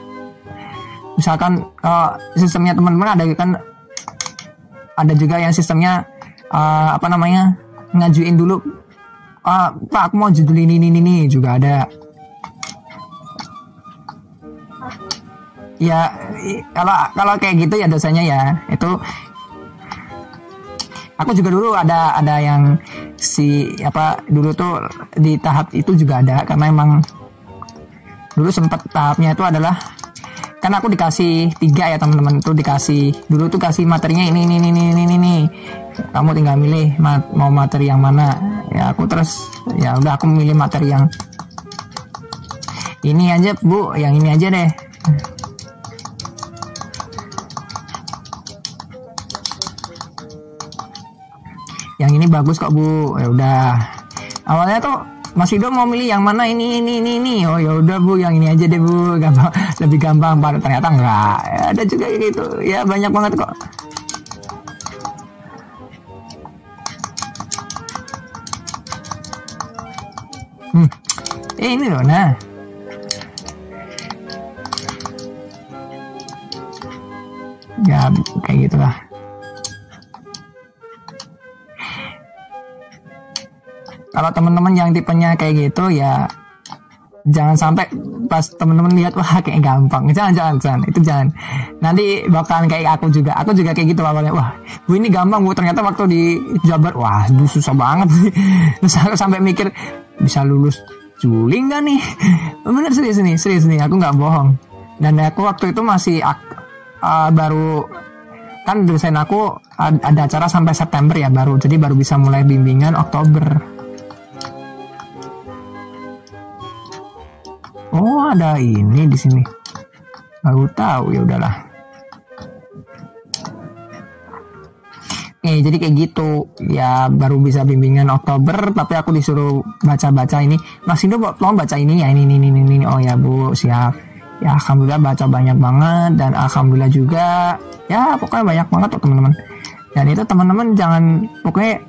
misalkan uh, sistemnya teman-teman ada kan ada juga yang sistemnya uh, apa namanya ngajuin dulu uh, pak aku mau judul ini ini ini juga ada. Ya kalau kalau kayak gitu ya dosanya ya. Itu aku juga dulu ada ada yang si apa dulu tuh di tahap itu juga ada karena emang dulu sempat tahapnya itu adalah kan aku dikasih tiga ya teman-teman tuh dikasih dulu tuh kasih materinya ini ini ini ini ini, ini. kamu tinggal milih mau materi yang mana ya aku terus ya udah aku milih materi yang ini aja bu yang ini aja deh yang ini bagus kok bu. Ya udah. Awalnya tuh masih dong mau milih yang mana? Ini ini ini ini. Oh ya udah bu. Yang ini aja deh bu. Gampang lebih gampang pada ternyata enggak. Ya, ada juga gitu. Ya banyak banget kok. Hmm. Eh, ini loh. Nah. Ya kayak gitulah kalau teman-teman yang tipenya kayak gitu ya jangan sampai pas teman-teman lihat wah kayak gampang. Jangan jangan jangan. Itu jangan. Nanti bakalan kayak aku juga. Aku juga kayak gitu awalnya. Wah bu ini gampang bu ternyata waktu di Jabar wah bu susah banget terus aku sampai mikir bisa lulus Juli nggak nih? Bener serius nih serius nih. Aku nggak bohong. Dan aku waktu itu masih uh, baru kan dosen aku ada acara sampai September ya baru. Jadi baru bisa mulai bimbingan Oktober Oh ada ini di sini. Baru tahu ya udahlah. Eh jadi kayak gitu. Ya baru bisa bimbingan Oktober tapi aku disuruh baca-baca ini. Mas Indo tolong baca ini ya? Ini ini ini ini oh ya Bu siap. Ya alhamdulillah baca banyak banget dan alhamdulillah juga. Ya pokoknya banyak banget tuh teman-teman. Dan itu teman-teman jangan pokoknya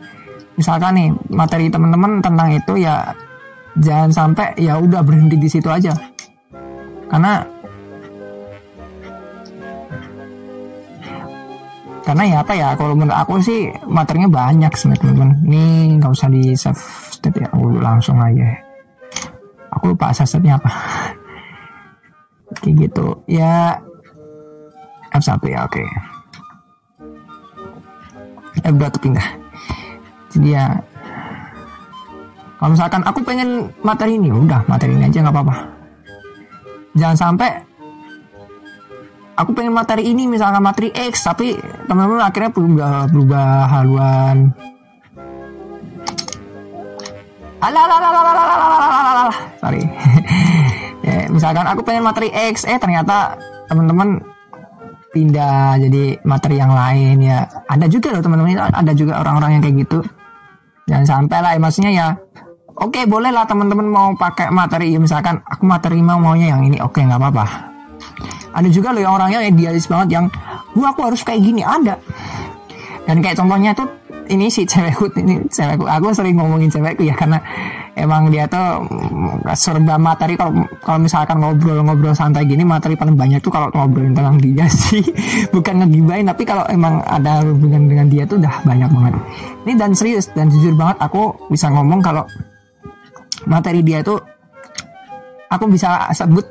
misalkan nih materi teman-teman tentang itu ya jangan sampai ya udah berhenti di situ aja. Karena karena ya apa ya kalau menurut aku sih materinya banyak sebenarnya teman-teman. Ini nggak usah di save state ya aku langsung aja. Aku lupa asasnya apa. Kayak gitu. Ya F1 ya oke. Okay. F2 tuh pindah jadi ya kalau misalkan aku pengen materi ini, udah materi ini aja nggak apa-apa. Jangan sampai aku pengen materi ini misalkan materi X tapi teman-teman akhirnya berubah berubah haluan. Alah, sorry. ya, misalkan aku pengen materi X, eh ternyata teman-teman pindah jadi materi yang lain ya. Ada juga loh teman-teman, ada juga orang-orang yang kayak gitu. Jangan sampai lah, maksudnya ya oke okay, boleh lah teman-teman mau pakai materi. Misalkan aku materi mau maunya yang ini. Oke okay, nggak apa-apa. Ada juga loh yang orangnya idealis banget yang gua aku harus kayak gini. Ada. Dan kayak contohnya tuh ini si cewekku ini cewekku. Aku sering ngomongin cewekku ya karena emang dia tuh mm, serba materi. Kalau kalau misalkan ngobrol-ngobrol santai gini materi paling banyak tuh kalau ngobrolin tentang dia sih. Bukan ngegibain tapi kalau emang ada hubungan dengan dia tuh udah banyak banget. Ini dan serius dan jujur banget aku bisa ngomong kalau materi dia itu aku bisa sebut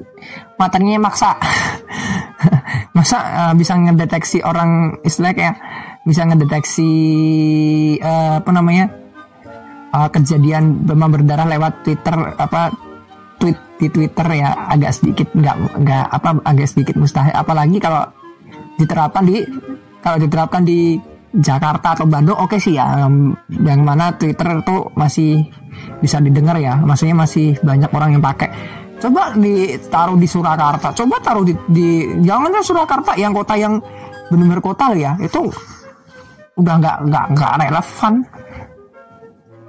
materinya maksa. Masa uh, bisa ngedeteksi orang istilah kayak bisa ngedeteksi uh, apa namanya uh, kejadian demam berdarah lewat Twitter apa tweet di Twitter ya agak sedikit nggak nggak apa agak sedikit mustahil. Apalagi kalau diterapkan di kalau diterapkan di Jakarta atau Bandung oke okay sih ya. Yang mana Twitter tuh masih bisa didengar ya. Maksudnya masih banyak orang yang pakai. Coba ditaruh di Surakarta. Coba taruh di, di jangan Surakarta yang kota yang benar-benar kota ya. Itu udah nggak nggak nggak relevan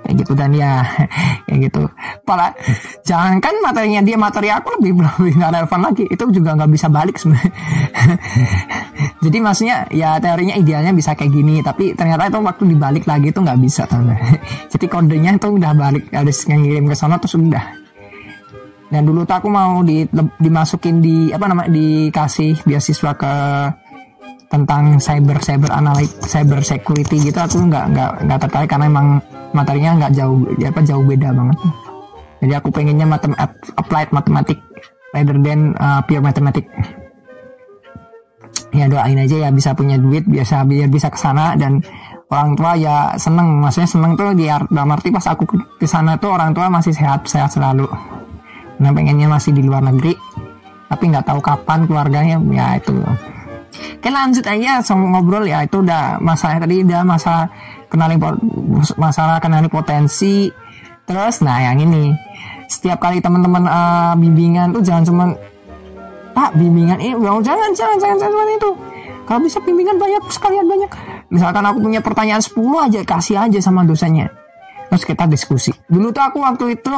kayak gitu dan ya. Kayak gitu. Pala jangan kan materinya dia materi aku lebih lebih nggak relevan lagi. Itu juga nggak bisa balik sebenarnya. Jadi maksudnya ya teorinya idealnya bisa kayak gini tapi ternyata itu waktu dibalik lagi itu nggak bisa teman jadi kodenya itu udah balik harus ngirim ke sana terus udah. Dan dulu tuh aku mau di, dimasukin di apa namanya dikasih beasiswa ke tentang cyber cyber analytic cyber security gitu aku nggak nggak nggak tertarik karena emang materinya nggak jauh ya apa jauh beda banget. Jadi aku pengennya matem applied matematik rather than uh, pure matematik ya doain aja ya bisa punya duit biasa biar bisa ke sana dan orang tua ya seneng. Maksudnya seneng tuh di dalam arti pas aku ke sana tuh orang tua masih sehat sehat selalu. Nah pengennya masih di luar negeri tapi nggak tahu kapan keluarganya ya itu Oke lanjut aja sama ngobrol ya. Itu udah masalah tadi udah masalah kenali masalah kenali potensi. Terus nah yang ini. Setiap kali teman-teman uh, bimbingan tuh jangan cuma pak bimbingan ini jangan jangan jangan jangan itu. Kalau bisa bimbingan banyak sekalian banyak. Misalkan aku punya pertanyaan 10 aja kasih aja sama dosennya. Terus kita diskusi. Dulu tuh aku waktu itu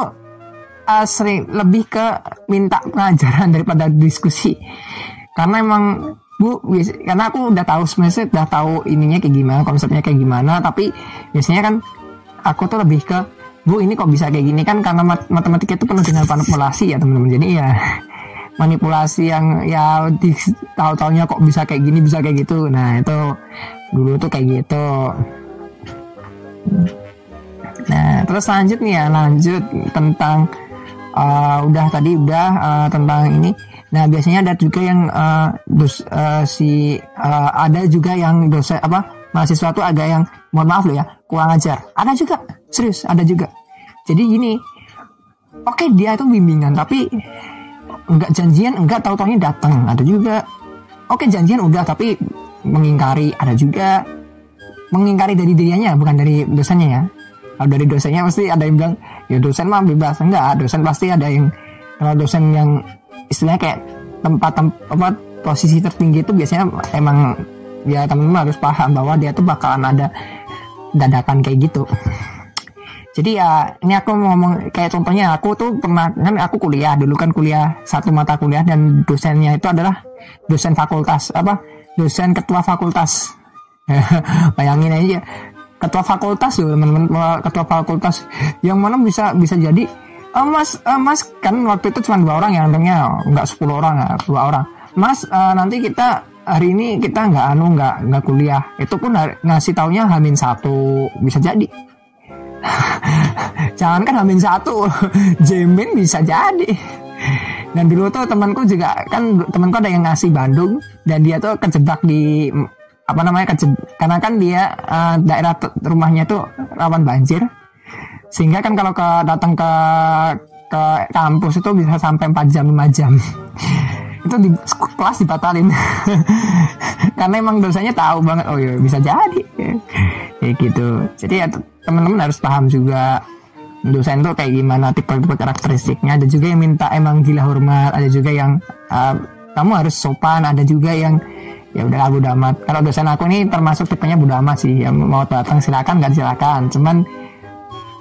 uh, sering lebih ke minta pengajaran daripada diskusi. Karena emang bu karena aku udah tahu sebenarnya udah tahu ininya kayak gimana konsepnya kayak gimana tapi biasanya kan aku tuh lebih ke bu ini kok bisa kayak gini? Kan karena mat matematika itu penuh dengan manipulasi ya teman-teman. Jadi ya manipulasi yang ya di tahu-taunya kok bisa kayak gini bisa kayak gitu. Nah itu dulu tuh kayak gitu. Nah terus lanjut nih ya lanjut tentang uh, udah tadi udah uh, tentang ini nah biasanya ada juga yang uh, dos, uh, si uh, ada juga yang dosen apa mahasiswa tuh agak yang mohon maaf loh ya kurang ajar. Ada juga serius ada juga. Jadi gini oke okay, dia itu bimbingan tapi enggak janjian enggak tahu taunya datang ada juga. Oke okay, janjian udah tapi mengingkari ada juga. Mengingkari dari dirinya bukan dari dosennya ya. Kalau dari dosennya pasti ada yang bilang ya dosen mah bebas. Enggak dosen pasti ada yang kalau dosen yang istilahnya kayak tempat tempat apa posisi tertinggi itu biasanya emang ya teman-teman harus paham bahwa dia tuh bakalan ada dadakan kayak gitu. Jadi ya ini aku ngomong kayak contohnya aku tuh pernah kan aku kuliah dulu kan kuliah satu mata kuliah dan dosennya itu adalah dosen fakultas apa dosen ketua fakultas. Bayangin aja ketua fakultas loh teman-teman ketua fakultas yang mana bisa bisa jadi uh, mas uh, mas kan waktu itu cuma dua orang ya untungnya nggak sepuluh orang dua orang. Mas uh, nanti kita hari ini kita nggak anu nggak nggak kuliah. Itu pun hari, ngasih taunya hamin satu. Bisa jadi. Jangan kan hamin satu jemin bisa jadi. Dan dulu tuh temanku juga kan temanku ada yang ngasih Bandung dan dia tuh kejebak di apa namanya kejebak karena kan dia uh, daerah rumahnya tuh rawan banjir sehingga kan kalau ke datang ke ke kampus itu bisa sampai 4 jam 5 jam. Itu di kelas dibatalin. Karena emang dosanya tahu banget oh ya bisa jadi. Kayak gitu. Jadi ya teman-teman harus paham juga dosen tuh kayak gimana tipe-tipe karakteristiknya. Ada juga yang minta emang gila hormat ada juga yang uh, kamu harus sopan. Ada juga yang ya udah abu damat kalau dosen aku ini termasuk tipenya budak amat sih. Yang mau datang silakan nggak silakan. Cuman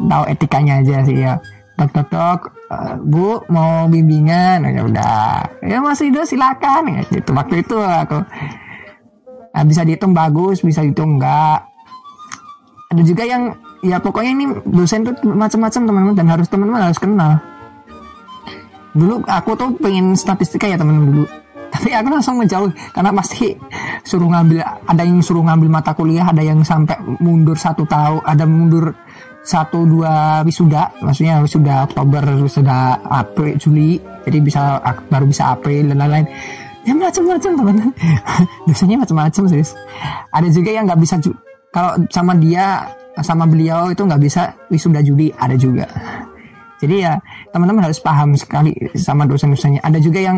tahu etikanya aja sih ya. Dok dok dok uh, bu mau bimbingan? Ya udah. Ya masih itu silakan. Ya gitu. Waktu itu aku nah, bisa dihitung bagus bisa dihitung enggak. Ada juga yang ya pokoknya ini dosen tuh macam-macam teman-teman dan harus teman-teman harus kenal. Dulu aku tuh pengen statistika ya teman-teman dulu. Tapi aku langsung menjauh karena pasti suruh ngambil ada yang suruh ngambil mata kuliah ada yang sampai mundur satu tahun ada mundur satu dua wisuda maksudnya wisuda Oktober wisuda April Juli jadi bisa baru bisa April dan lain-lain. Ya macam-macam teman-teman dosennya macam-macam sih ada juga yang nggak bisa kalau sama dia sama beliau itu nggak bisa wisuda Juli ada juga. Jadi ya teman-teman harus paham sekali sama dosen-dosennya. Ada juga yang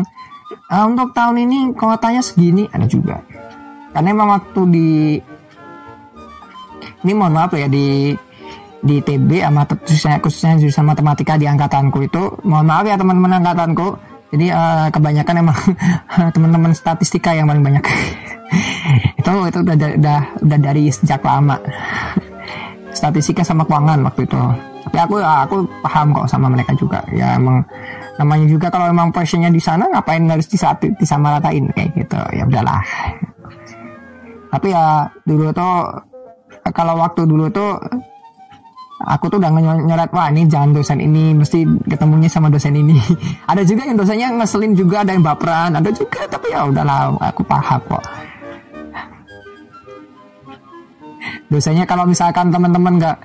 uh, untuk tahun ini kuotanya segini ada juga. Karena memang waktu di ini mohon maaf ya di di TB sama khususnya khususnya jurusan matematika di angkatanku itu. Mohon maaf ya teman-teman angkatanku. Jadi uh, kebanyakan emang teman-teman statistika yang paling banyak. Itu itu udah, udah udah dari sejak lama. Statistika sama keuangan waktu itu. Tapi aku aku paham kok sama mereka juga. Ya emang namanya juga kalau emang passionnya di sana ngapain harus di satu disamaratain kayak gitu. Ya udahlah. Tapi ya dulu tuh kalau waktu dulu tuh aku tuh udah nyeret wah ini jangan dosen ini mesti ketemunya sama dosen ini. Ada juga yang dosennya ngeselin juga ada yang baperan ada juga tapi ya udahlah aku paham kok. Dosanya kalau misalkan teman-teman nggak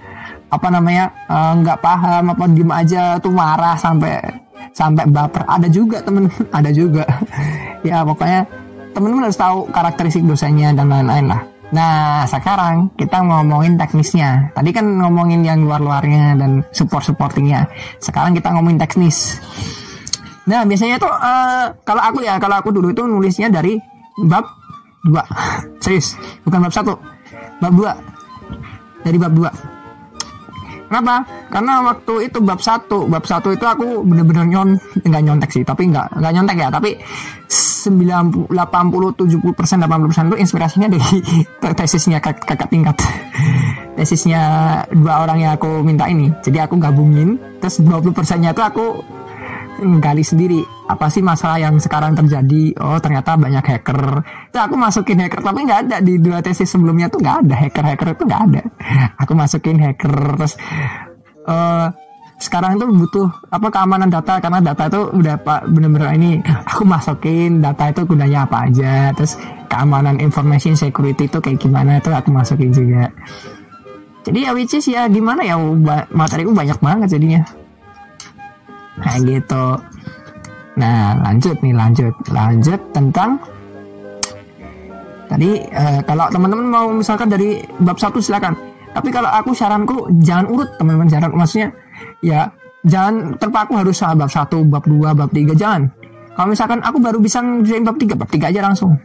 apa namanya eh, nggak uh, paham apa diem aja tuh marah sampai sampai baper. Ada juga temen ada juga. Ya pokoknya teman-teman harus tahu karakteristik dosanya dan lain-lain lah Nah, sekarang kita ngomongin teknisnya. Tadi kan ngomongin yang luar-luarnya dan support-supportingnya. Sekarang kita ngomongin teknis. Nah, biasanya tuh uh, kalau aku ya, kalau aku dulu itu nulisnya dari bab 2. Serius, bukan bab 1. Bab 2. Dari bab 2. Kenapa? Karena waktu itu bab 1, bab 1 itu aku bener-bener nyon enggak nyontek sih, tapi enggak enggak nyontek ya, tapi 90 80 70 persen 80 persen itu inspirasinya dari tesisnya kak, kakak tingkat. Tesisnya dua orang yang aku minta ini. Jadi aku gabungin terus 20 persennya itu aku gali sendiri apa sih masalah yang sekarang terjadi? Oh ternyata banyak hacker. Itu aku masukin hacker tapi nggak ada. Di dua tesis sebelumnya tuh nggak ada. Hacker hacker itu nggak ada. Aku masukin hacker terus uh, sekarang itu butuh apa keamanan data. Karena data itu udah pak bener-bener ini aku masukin data itu gunanya apa aja. Terus keamanan information security itu kayak gimana itu aku masukin juga. Jadi ya which is ya gimana ya materiku banyak banget jadinya kayak gitu. Nah lanjut nih lanjut. Lanjut tentang tadi uh, kalau teman-teman mau misalkan dari bab satu silakan. Tapi kalau aku saranku jangan urut teman-teman saran maksudnya ya jangan terpaku harus bab satu bab dua bab tiga jangan. Kalau misalkan aku baru bisa ngerjain bab tiga bab tiga aja langsung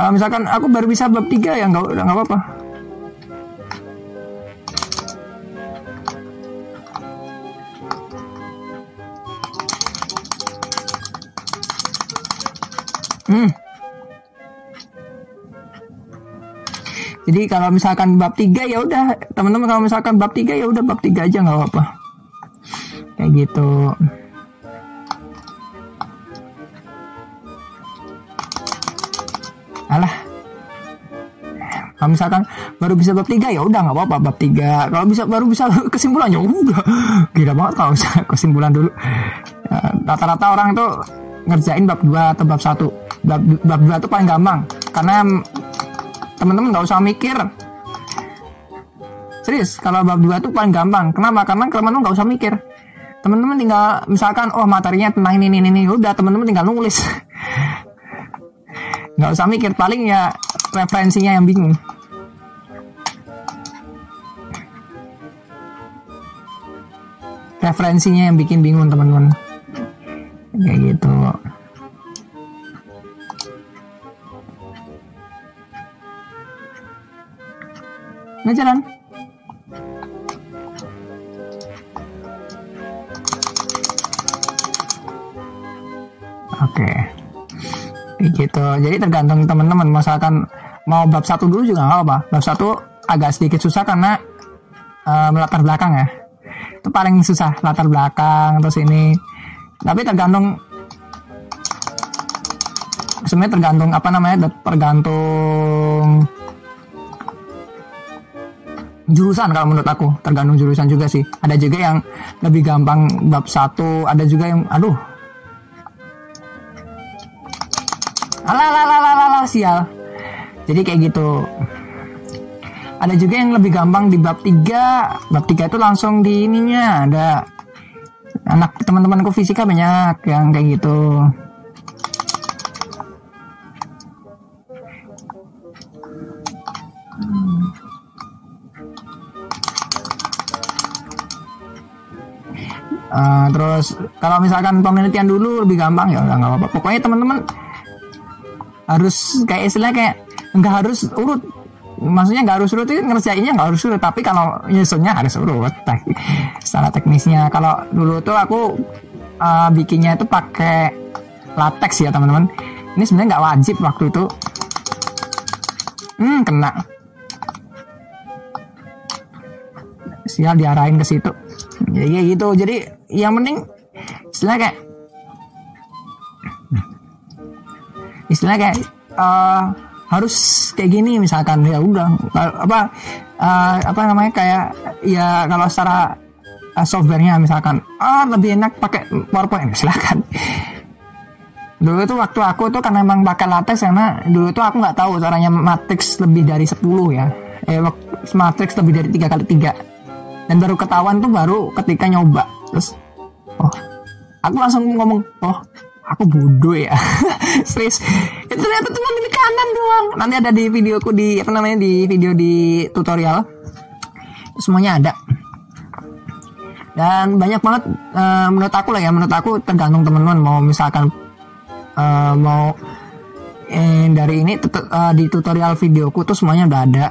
uh, misalkan aku baru bisa bab 3 ya nggak nggak apa-apa Hmm. Jadi kalau misalkan bab 3 ya udah, teman-teman kalau misalkan bab 3 ya udah bab 3 aja nggak apa-apa. Kayak gitu. Misalkan baru bisa bab tiga ya udah nggak apa-apa bab tiga. Kalau bisa baru bisa kesimpulan ya udah. Gila banget kalau bisa kesimpulan dulu. Ya, rata-rata orang itu ngerjain bab dua atau bab satu. Bab, bab dua itu paling gampang karena teman-teman nggak usah mikir. Serius kalau bab dua itu paling gampang. Kenapa? Karena teman-teman nggak usah mikir. Teman-teman tinggal misalkan oh materinya tentang ini ini ini. Udah teman-teman tinggal nulis. Nggak usah mikir paling ya referensinya yang bingung referensinya yang bikin bingung teman-teman. Kayak gitu. Nah jalan oke. Okay gitu. Jadi tergantung teman-teman. Misalkan mau bab satu dulu juga nggak apa bab satu agak sedikit susah karena uh, latar belakang ya itu paling susah latar belakang terus ini. Tapi tergantung sebenarnya tergantung apa namanya tergantung jurusan kalau menurut aku. Tergantung jurusan juga sih. Ada juga yang lebih gampang bab satu ada juga yang aduh. Alah sial. Jadi kayak gitu ada juga yang lebih gampang di bab 3 bab 3 itu langsung di ininya. Ada anak teman-temanku fisika banyak yang kayak gitu. Uh, terus kalau misalkan penelitian dulu lebih gampang ya nggak apa-apa. Pokoknya teman-teman harus kayak istilah kayak nggak harus urut maksudnya nggak harus urut itu ngerjainnya nggak harus urut tapi kalau nyusunnya harus urut secara teknisnya. Kalau dulu tuh aku uh, bikinnya itu pakai latex ya teman-teman. Ini sebenarnya nggak wajib waktu itu. Hmm kena. Sial diarahin ke situ. Ya, ya gitu. Jadi yang penting istilah kayak istilah kayak uh, harus kayak gini misalkan. Ya udah apa uh, apa namanya kayak ya kalau secara uh, softwarenya misalkan ah lebih enak pakai PowerPoint. Silakan. Dulu tuh waktu aku tuh karena emang pakai latex karena dulu tuh aku nggak tahu caranya matrix lebih dari 10 ya. Eh matrix lebih dari tiga kali tiga. Dan baru ketahuan tuh baru ketika nyoba terus oh. Aku langsung ngomong oh aku bodoh ya. Serius. Itu ternyata cuma di kanan doang. Nanti ada di videoku di apa namanya di video di tutorial. Semuanya ada. Dan banyak banget uh, menurut aku lah ya. Menurut aku tergantung teman-teman mau misalkan uh, mau eh, dari ini uh, di tutorial videoku tuh semuanya udah ada.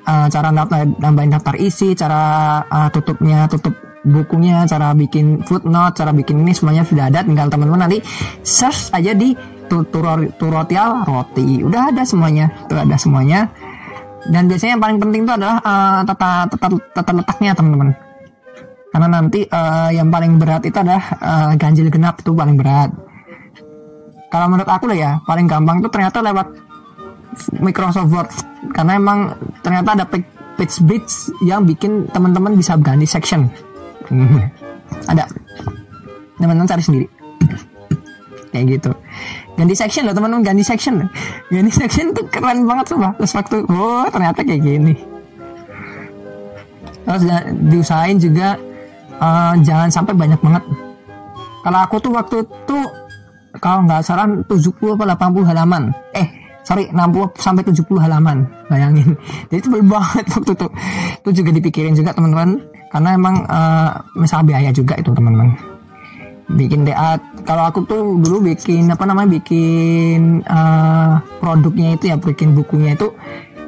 Uh, cara nambahin daftar isi cara uh, tutupnya tutup bukunya cara bikin footnote cara bikin ini semuanya sudah ada tinggal teman-teman nanti search aja di tutorial roti udah ada semuanya itu ada semuanya. Dan biasanya yang paling penting itu adalah uh, tata, tata tata letaknya teman-teman. Karena nanti uh, yang paling berat itu adalah uh, ganjil genap itu paling berat. Kalau menurut aku lah ya paling gampang tuh ternyata lewat Microsoft Word. Karena emang ternyata ada page, bridge yang bikin teman-teman bisa ganti section ada. Teman-teman cari sendiri. Kayak gitu. Ganti section loh teman-teman ganti section ganti section tuh keren banget coba terus waktu oh ternyata kayak gini. Terus diusahain juga uh, jangan sampai banyak banget. Kalau aku tuh waktu tuh kalau nggak salah 70 atau 80 halaman. Eh sorry 60 sampai 70 halaman. Bayangin. Jadi itu banget waktu itu. Itu juga dipikirin juga teman-teman karena emang uh, misal biaya juga itu teman-teman. Bikin DA kalau aku tuh dulu bikin apa namanya bikin uh, produknya itu ya bikin bukunya itu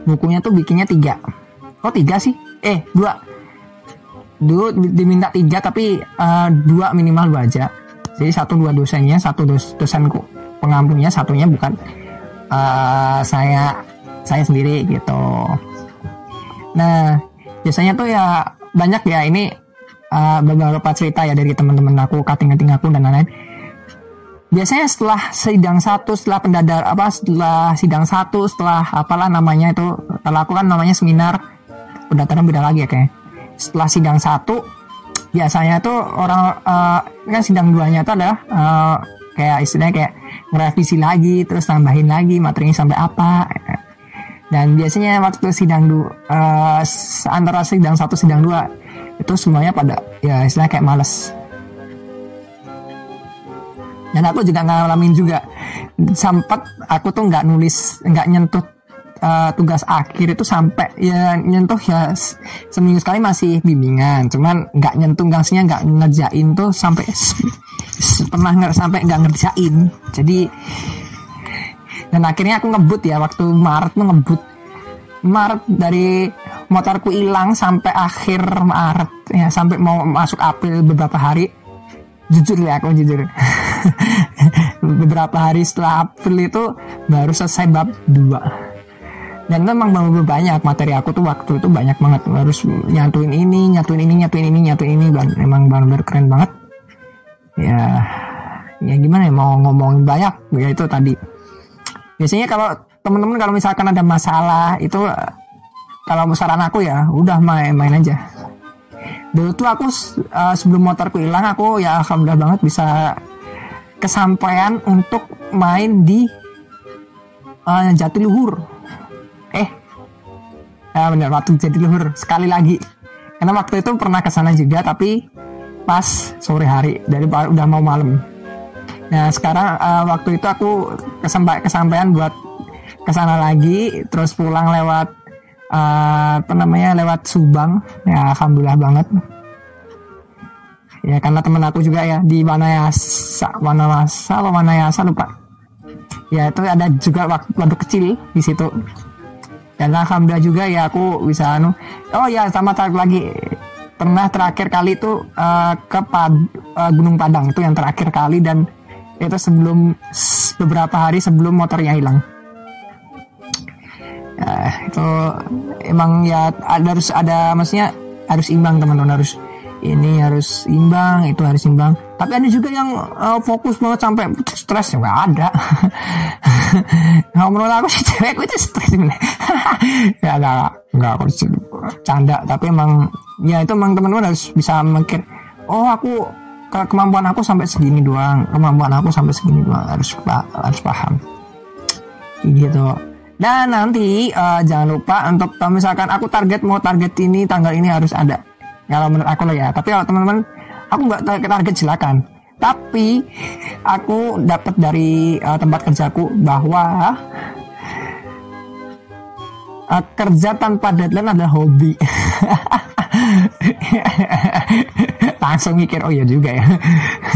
bukunya tuh bikinnya tiga. Oh tiga sih? Eh dua. Dulu diminta tiga tapi uh, dua minimal dua aja. Jadi satu dua dosennya satu dos, dosenku pengampunya satunya bukan uh, saya saya sendiri gitu. Nah biasanya tuh ya banyak ya ini uh, beberapa cerita ya dari teman-teman aku kating-kating aku dan lain-lain. Biasanya setelah sidang satu setelah pendadar apa setelah sidang satu setelah apalah namanya itu kalau aku kan namanya seminar pendaftaran beda lagi ya kayak setelah sidang satu biasanya tuh orang uh, kan sidang duanya itu adalah uh, kayak istilahnya kayak merevisi lagi terus tambahin lagi materinya sampai apa dan biasanya waktu sidang dua uh, antara sidang satu sidang dua itu semuanya pada ya istilahnya kayak males. Dan aku juga ngalamin juga sempat aku tuh nggak nulis nggak nyentuh uh, tugas akhir itu sampai ya nyentuh ya seminggu sekali masih bimbingan. Cuman nggak nyentuh gangsnya nggak ngerjain tuh sampai pernah nggak sampai nggak ngerjain. Jadi dan akhirnya aku ngebut ya waktu Maret tuh ngebut. Maret dari motorku hilang sampai akhir Maret. Ya sampai mau masuk April beberapa hari. Jujur ya aku jujur. Beberapa hari setelah April itu baru selesai bab 2 dan memang benar banyak. Materi aku tuh waktu itu banyak banget. Harus nyatuin ini nyatuin ini nyatuin ini nyatuin ini. Dan emang benar-benar keren banget. Ya ya gimana ya mau ngomong banyak. Ya itu tadi biasanya kalau teman-teman kalau misalkan ada masalah itu kalau saran aku ya udah main-main aja. Dulu tuh aku uh, sebelum motorku hilang aku ya alhamdulillah banget bisa kesampaian untuk main di uh, Jatiluhur eh ya benar waktu jadi luhur. Sekali lagi. Karena waktu itu pernah ke sana juga tapi pas sore hari dari udah mau malam nah sekarang uh, waktu itu aku kesampai kesampaian buat ke sana lagi terus pulang lewat uh, apa namanya lewat Subang. Ya alhamdulillah banget. Ya karena temen aku juga ya di Wanayasa Wanayasa apa Wanayasa lupa. Ya itu ada juga waktu kecil di situ. Dan alhamdulillah juga ya aku bisa anu oh ya sama lagi. Pernah terakhir kali itu uh, ke Pad, uh, Gunung Padang itu yang terakhir kali dan itu sebelum beberapa hari sebelum motornya hilang. Uh, itu emang ya ada harus ada maksudnya harus imbang teman-teman harus ini harus imbang itu harus imbang. Tapi ada juga yang uh, fokus banget sampai stres ya ada. Nah, menurut aku sih cewek itu stres ya enggak aku canda. Tapi emang ya itu emang teman-teman harus bisa mikir oh aku kemampuan aku sampai segini doang. Kemampuan aku sampai segini doang. Harus pa- harus paham. Gitu. Dan nanti eh, jangan lupa untuk kalau misalkan aku target mau target ini tanggal ini harus ada. Kalau menurut aku loh ya. Tapi kalau teman-teman aku nggak target target silakan. Tapi aku dapat dari eh, tempat kerjaku bahwa eh, kerja tanpa deadline adalah hobi langsung mikir oh iya juga ya.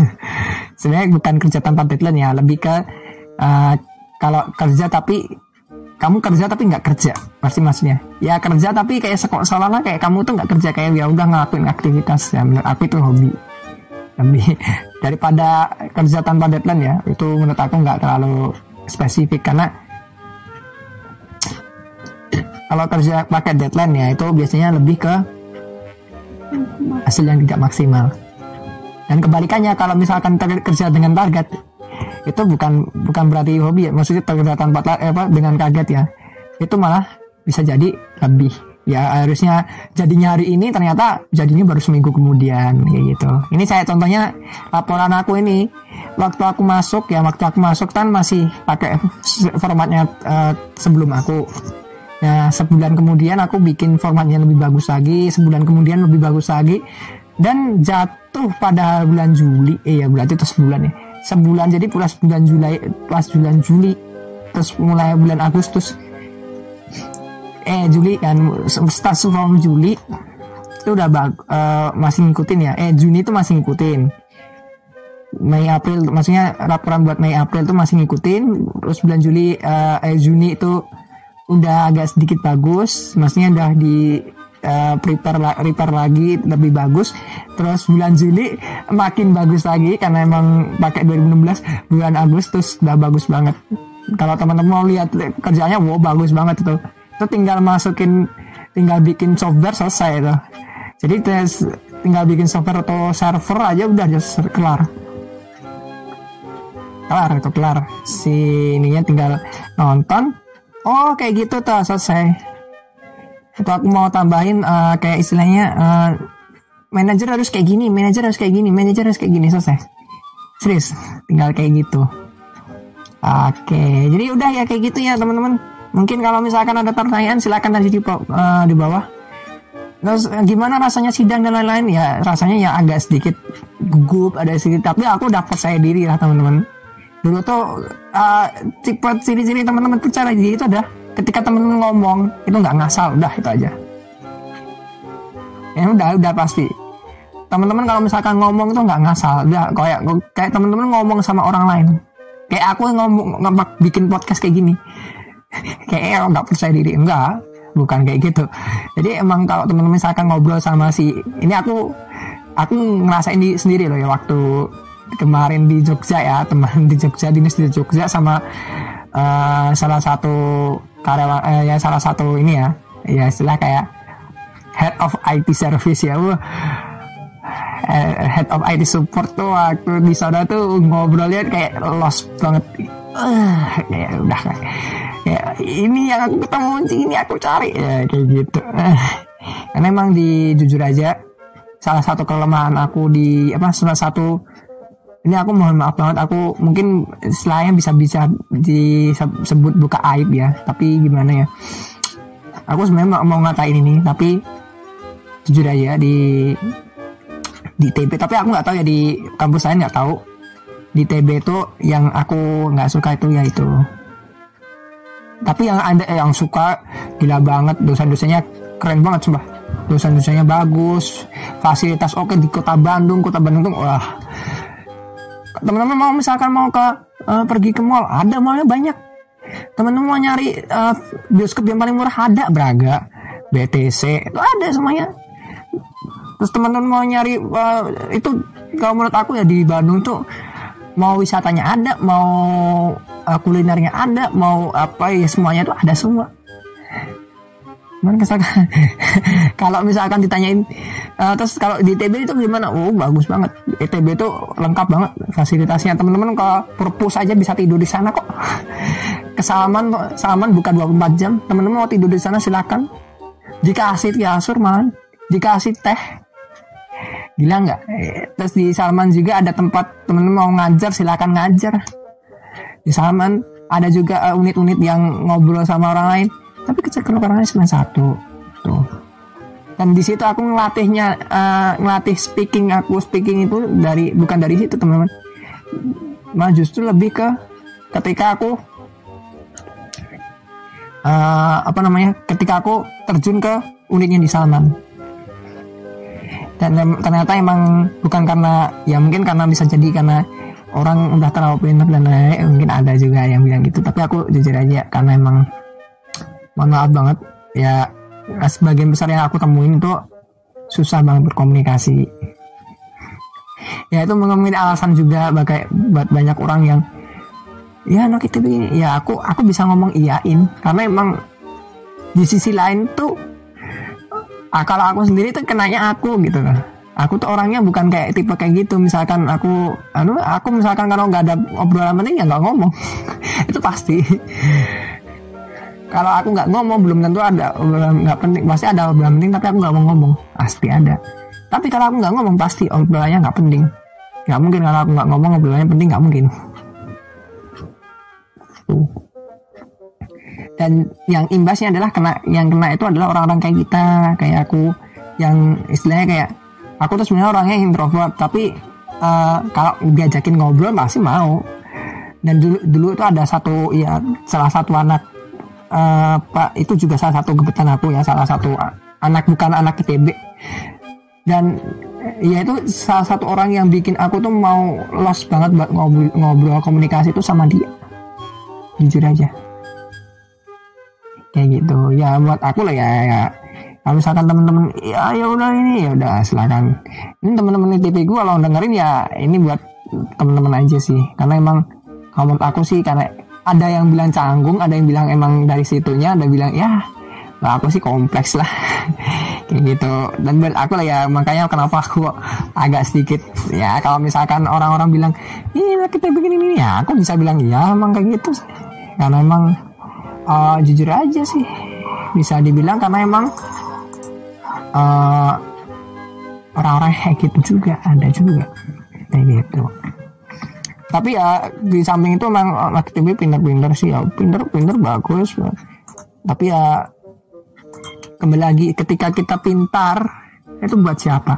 Sebenarnya bukan kerja tanpa deadline ya lebih ke eh, kalau kerja tapi kamu kerja tapi nggak kerja pasti maksudnya. Ya kerja tapi kayak sekok seolah kayak kamu tuh nggak kerja kayak ya udah ngelakuin aktivitas ya menurut aku itu hobi. Lebih daripada kerja tanpa deadline ya itu menurut aku nggak terlalu spesifik karena kalau kerja pakai deadline ya itu biasanya lebih ke hasil yang tidak maksimal. Dan kebalikannya kalau misalkan kerja dengan target itu bukan bukan berarti hobi ya. Maksudnya kerja tanpa ta- eh, apa dengan kaget ya. Itu malah bisa jadi lebih. Ya harusnya jadinya hari ini ternyata jadinya baru seminggu kemudian kayak gitu. Ini saya contohnya laporan aku ini. Waktu aku masuk ya waktu aku masuk kan masih pakai formatnya eh, sebelum aku Nah, sebulan kemudian aku bikin formatnya lebih bagus lagi, sebulan kemudian lebih bagus lagi, dan jatuh pada bulan Juli. Eh ya berarti itu sebulan ya. Sebulan jadi plus bulan Juli, plus bulan Juli, terus mulai bulan Agustus. Eh Juli kan, start from Juli itu udah eh, masih ngikutin ya. Eh Juni itu masih ngikutin. Mei April maksudnya laporan buat Mei April itu masih ngikutin terus bulan Juli eh, eh Juni itu udah agak sedikit bagus maksudnya udah di eh, prepare la- prepare lagi lebih bagus. Terus bulan Juli makin bagus lagi karena emang pakai 2016 bulan Agustus udah bagus banget. Kalau teman-teman mau lihat kerjanya wow bagus banget itu. Itu tinggal masukin tinggal bikin software selesai itu. Jadi tes- tinggal bikin software atau server aja udah just kelar. Kelar itu kelar. Si ininya tinggal nonton oh kayak gitu tuh selesai. Itu aku mau tambahin eh, kayak istilahnya eh, manajer harus kayak gini manajer harus kayak gini manajer harus kayak gini selesai. Serius tinggal kayak gitu. Oke jadi udah ya kayak gitu ya teman-teman. Mungkin kalau misalkan ada pertanyaan silakan aja di, eh, di bawah. Terus gimana rasanya sidang dan lain-lain? Ya rasanya ya agak sedikit gugup ada sedikit tapi aku udah percaya diri lah teman-teman dulu tuh uh, tipe ciri-ciri teman-teman percaya diri itu ada ketika teman-teman ngomong itu nggak ngasal udah itu aja. Ya udah udah pasti. Teman-teman kalau misalkan ngomong itu nggak ngasal udah kayak kayak teman-teman ngomong sama orang lain. Kayak aku ngomong ngebak bikin podcast kayak gini. Kayak nggak percaya diri? Enggak bukan kayak gitu. Jadi emang kalau teman-teman misalkan ngobrol sama si ini aku aku ngerasain di sendiri loh ya waktu kemarin di Jogja ya teman di Jogja dinas di Jogja sama eh, salah satu karyawan eh, ya salah satu ini ya ya istilah kayak head of IT service ya eh, head of IT support tuh waktu di sana tuh ngobrolnya kayak lost banget. Eh, ya udah ya ini yang aku ketemu ini aku cari ya kayak gitu. Karena emang di jujur aja salah satu kelemahan aku di apa salah satu ini aku mohon maaf banget aku mungkin istilahnya bisa bisa disebut buka aib ya tapi gimana ya. Aku sebenarnya mau, ngatain ini tapi jujur aja di di TB tapi aku nggak tahu ya di kampus lain nggak tahu. Di TB itu yang aku nggak suka itu ya itu. Tapi yang ada yang suka gila banget. Dosen-dosennya keren banget coba dosen-dosennya bagus fasilitas oke di kota Bandung kota Bandung tuh wah teman-teman mau misalkan mau ke eh, pergi ke mall ada mallnya banyak. Teman-teman mau nyari eh, bioskop yang paling murah ada Braga BTC itu ada semuanya. Terus teman-teman mau nyari eh, itu kalau menurut aku ya di Bandung tuh mau wisatanya ada mau eh, kulinernya ada mau apa ya semuanya tuh ada semua Cuman misalkan kalau misalkan ditanyain eh, terus kalau di TB itu gimana? Oh bagus banget. ITB itu lengkap banget fasilitasnya. Teman-teman kalau perpus aja bisa tidur di sana kok. Kesalaman salaman buka 24 jam. Teman-teman mau tidur di sana silakan. Jika kasih kasur man, jika kasih teh, gila nggak terus di Salman juga ada tempat temen mau ngajar silakan ngajar di Salman ada juga eh, unit-unit yang ngobrol sama orang lain tapi kecil orangnya cuma satu tuh dan di situ aku ngelatihnya eh, ngelatih speaking aku speaking itu dari bukan dari situ teman-teman. Malah justru lebih ke ketika aku eh, apa namanya ketika aku terjun ke unitnya di Salman. Dan ternyata emang bukan karena ya mungkin karena bisa jadi karena orang udah terlalu pintar dan lain-lain mungkin ada juga yang bilang gitu tapi aku jujur aja karena emang mohon maaf banget. Ya sebagian besar yang aku temuin itu susah banget berkomunikasi. Ya itu mungkin alasan juga bagai buat banyak orang yang ya anak itu begini. Ya aku aku bisa ngomong iyain. Karena emang di sisi lain tuh ah, kalau aku sendiri tuh kenanya aku gitu loh. Aku tuh orangnya bukan kayak tipe kayak gitu. Misalkan aku anu aku misalkan kalau nggak ada obrolan penting ya nggak ngomong. Itu pasti kalau aku nggak ngomong belum tentu ada nggak penting. Pasti ada obrolan penting tapi aku nggak mau ngomong. Pasti ada. Tapi kalau aku nggak ngomong pasti obrolannya nggak penting. Nggak mungkin kalau aku nggak ngomong obrolannya penting nggak mungkin. Dan yang imbasnya adalah kena yang kena itu adalah orang-orang kayak kita kayak aku. Yang istilahnya kayak aku tuh sebenarnya orangnya introvert tapi eh, kalau diajakin ngobrol pasti mau. Dan dulu dulu itu ada satu ya salah satu anak eh, pak itu juga salah satu gebetan aku ya salah satu anak bukan anak ITB dan eh, ya itu salah satu orang yang bikin aku tuh mau lost banget buat ngobrol, ngobrol komunikasi itu sama dia. Jujur aja. Kayak gitu. Ya buat aku lah ya, ya. kalau misalkan temen-temen ya ya udah ini ya udah silakan. Ini temen-temen ITB gue kalau dengerin ya ini buat temen-temen aja sih. Karena emang kalau menurut aku sih karena ada yang bilang canggung ada yang bilang emang dari situnya ada bilang ya lah aku sih kompleks lah. Kayak gitu. Dan buat aku lah ya makanya kenapa aku agak sedikit ya kalau misalkan orang-orang bilang ini kita begini ini ya aku bisa bilang ya emang kayak gitu. Karena emang eh, jujur aja sih. Bisa dibilang karena emang eh, orang-orang kayak gitu juga ada juga. Kayak gitu tapi ya di samping itu emang anak TV pinter-pinter sih ya. Pinter-pinter bagus. Tapi ya kembali lagi ketika kita pintar itu buat siapa?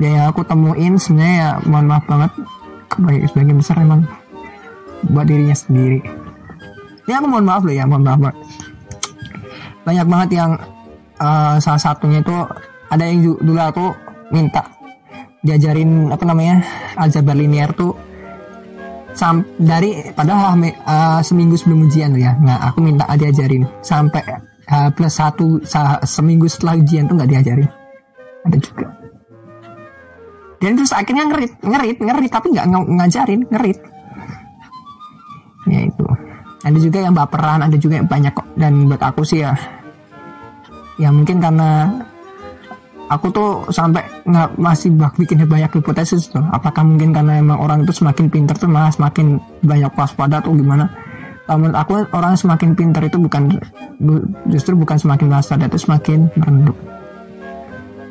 Ya yang aku temuin sebenarnya ya mohon maaf banget kebanyakan sebagian besar emang buat dirinya sendiri. Ya aku mohon maaf loh ya mohon maaf banget. Banyak banget yang eh, salah satunya itu ada yang dulu aku minta diajarin apa namanya aljabar linear tuh sam dari padahal eh, seminggu sebelum ujian ya. Nah aku minta diajarin. Sampai eh, plus satu sa- seminggu setelah ujian tuh nggak diajarin. Ada juga. Dan terus akhirnya ngerit ngerit ngerit tapi nggak ng- ngajarin ngerit. Ya itu. Ada juga yang baperan ada juga yang banyak kok. Dan buat aku sih ya ya mungkin karena aku tuh sampai nggak masih bak bikin banyak hipotesis tuh. Apakah mungkin karena emang orang itu semakin pintar tuh malah semakin banyak waspada atau gimana? Menurut aku orang semakin pintar itu bukan bu- justru bukan semakin waspada itu semakin merunduk.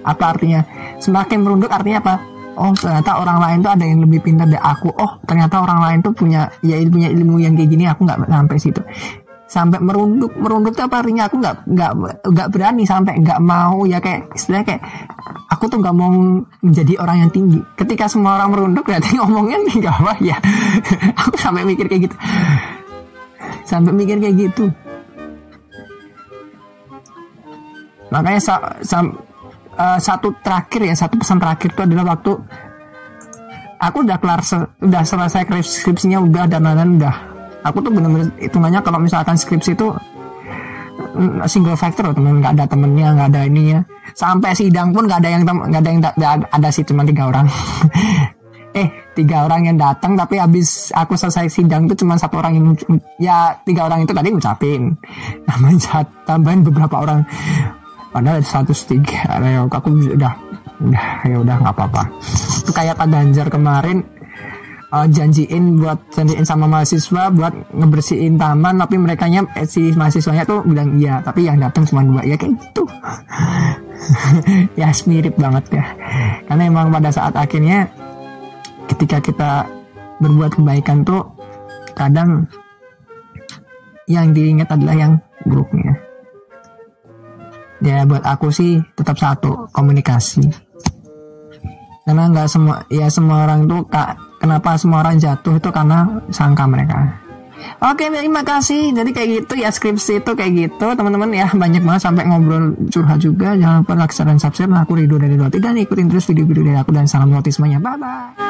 Apa artinya? Semakin merunduk artinya apa? Oh ternyata orang lain tuh ada yang lebih pintar dari aku. Oh ternyata orang lain tuh punya ya punya ilmu yang kayak gini aku nggak sampai situ sampai merunduk merunduk tuh apa artinya aku nggak nggak nggak berani sampai nggak mau ya kayak istilahnya kayak aku tuh nggak mau menjadi orang yang tinggi. Ketika semua orang merunduk berarti ngomongnya nih nggak apa ya? Aku sampai mikir kayak gitu. Sampai mikir kayak gitu. Makanya sa- sam- eh, satu terakhir ya satu pesan terakhir itu adalah waktu aku udah kelar udah selesai skripsinya udah dan lain-lain udah aku tuh bener-bener hitungannya kalau misalkan skripsi itu mm, single factor loh temen nggak ada temennya nggak ada ininya. Sampai sidang pun nggak ada yang nggak ada yang da- da- ada sih cuma tiga orang. Eh tiga orang yang datang tapi habis aku selesai sidang tuh cuma satu orang yang ya tiga orang itu tadi ngucapin. Tambahin tambahin beberapa orang. Padahal ada satu tiga ya aku udah udah ya udah nggak apa-apa. Itu kayak Pak Ganjar kemarin uh, janjiin buat janjiin sama mahasiswa buat ngebersihin taman tapi mereka nya eh, si mahasiswanya tuh bilang iya tapi yang datang cuma dua. Ya kayak gitu. Ya mirip banget ya. Karena emang pada saat akhirnya ketika kita berbuat kebaikan tuh kadang yang diingat adalah yang buruknya. Ya buat aku sih tetap satu komunikasi. Karena nggak semua ya semua orang tuh kak kenapa semua orang jatuh itu karena sangka mereka. Oke, terima kasih. Jadi kayak gitu ya skripsi itu kayak gitu, teman-teman ya banyak banget sampai ngobrol curhat juga. Jangan lupa like, share, dan subscribe. Nah, aku Ridho dari Doti dan ikutin terus video-video dari aku dan salam Doti semuanya. Bye bye.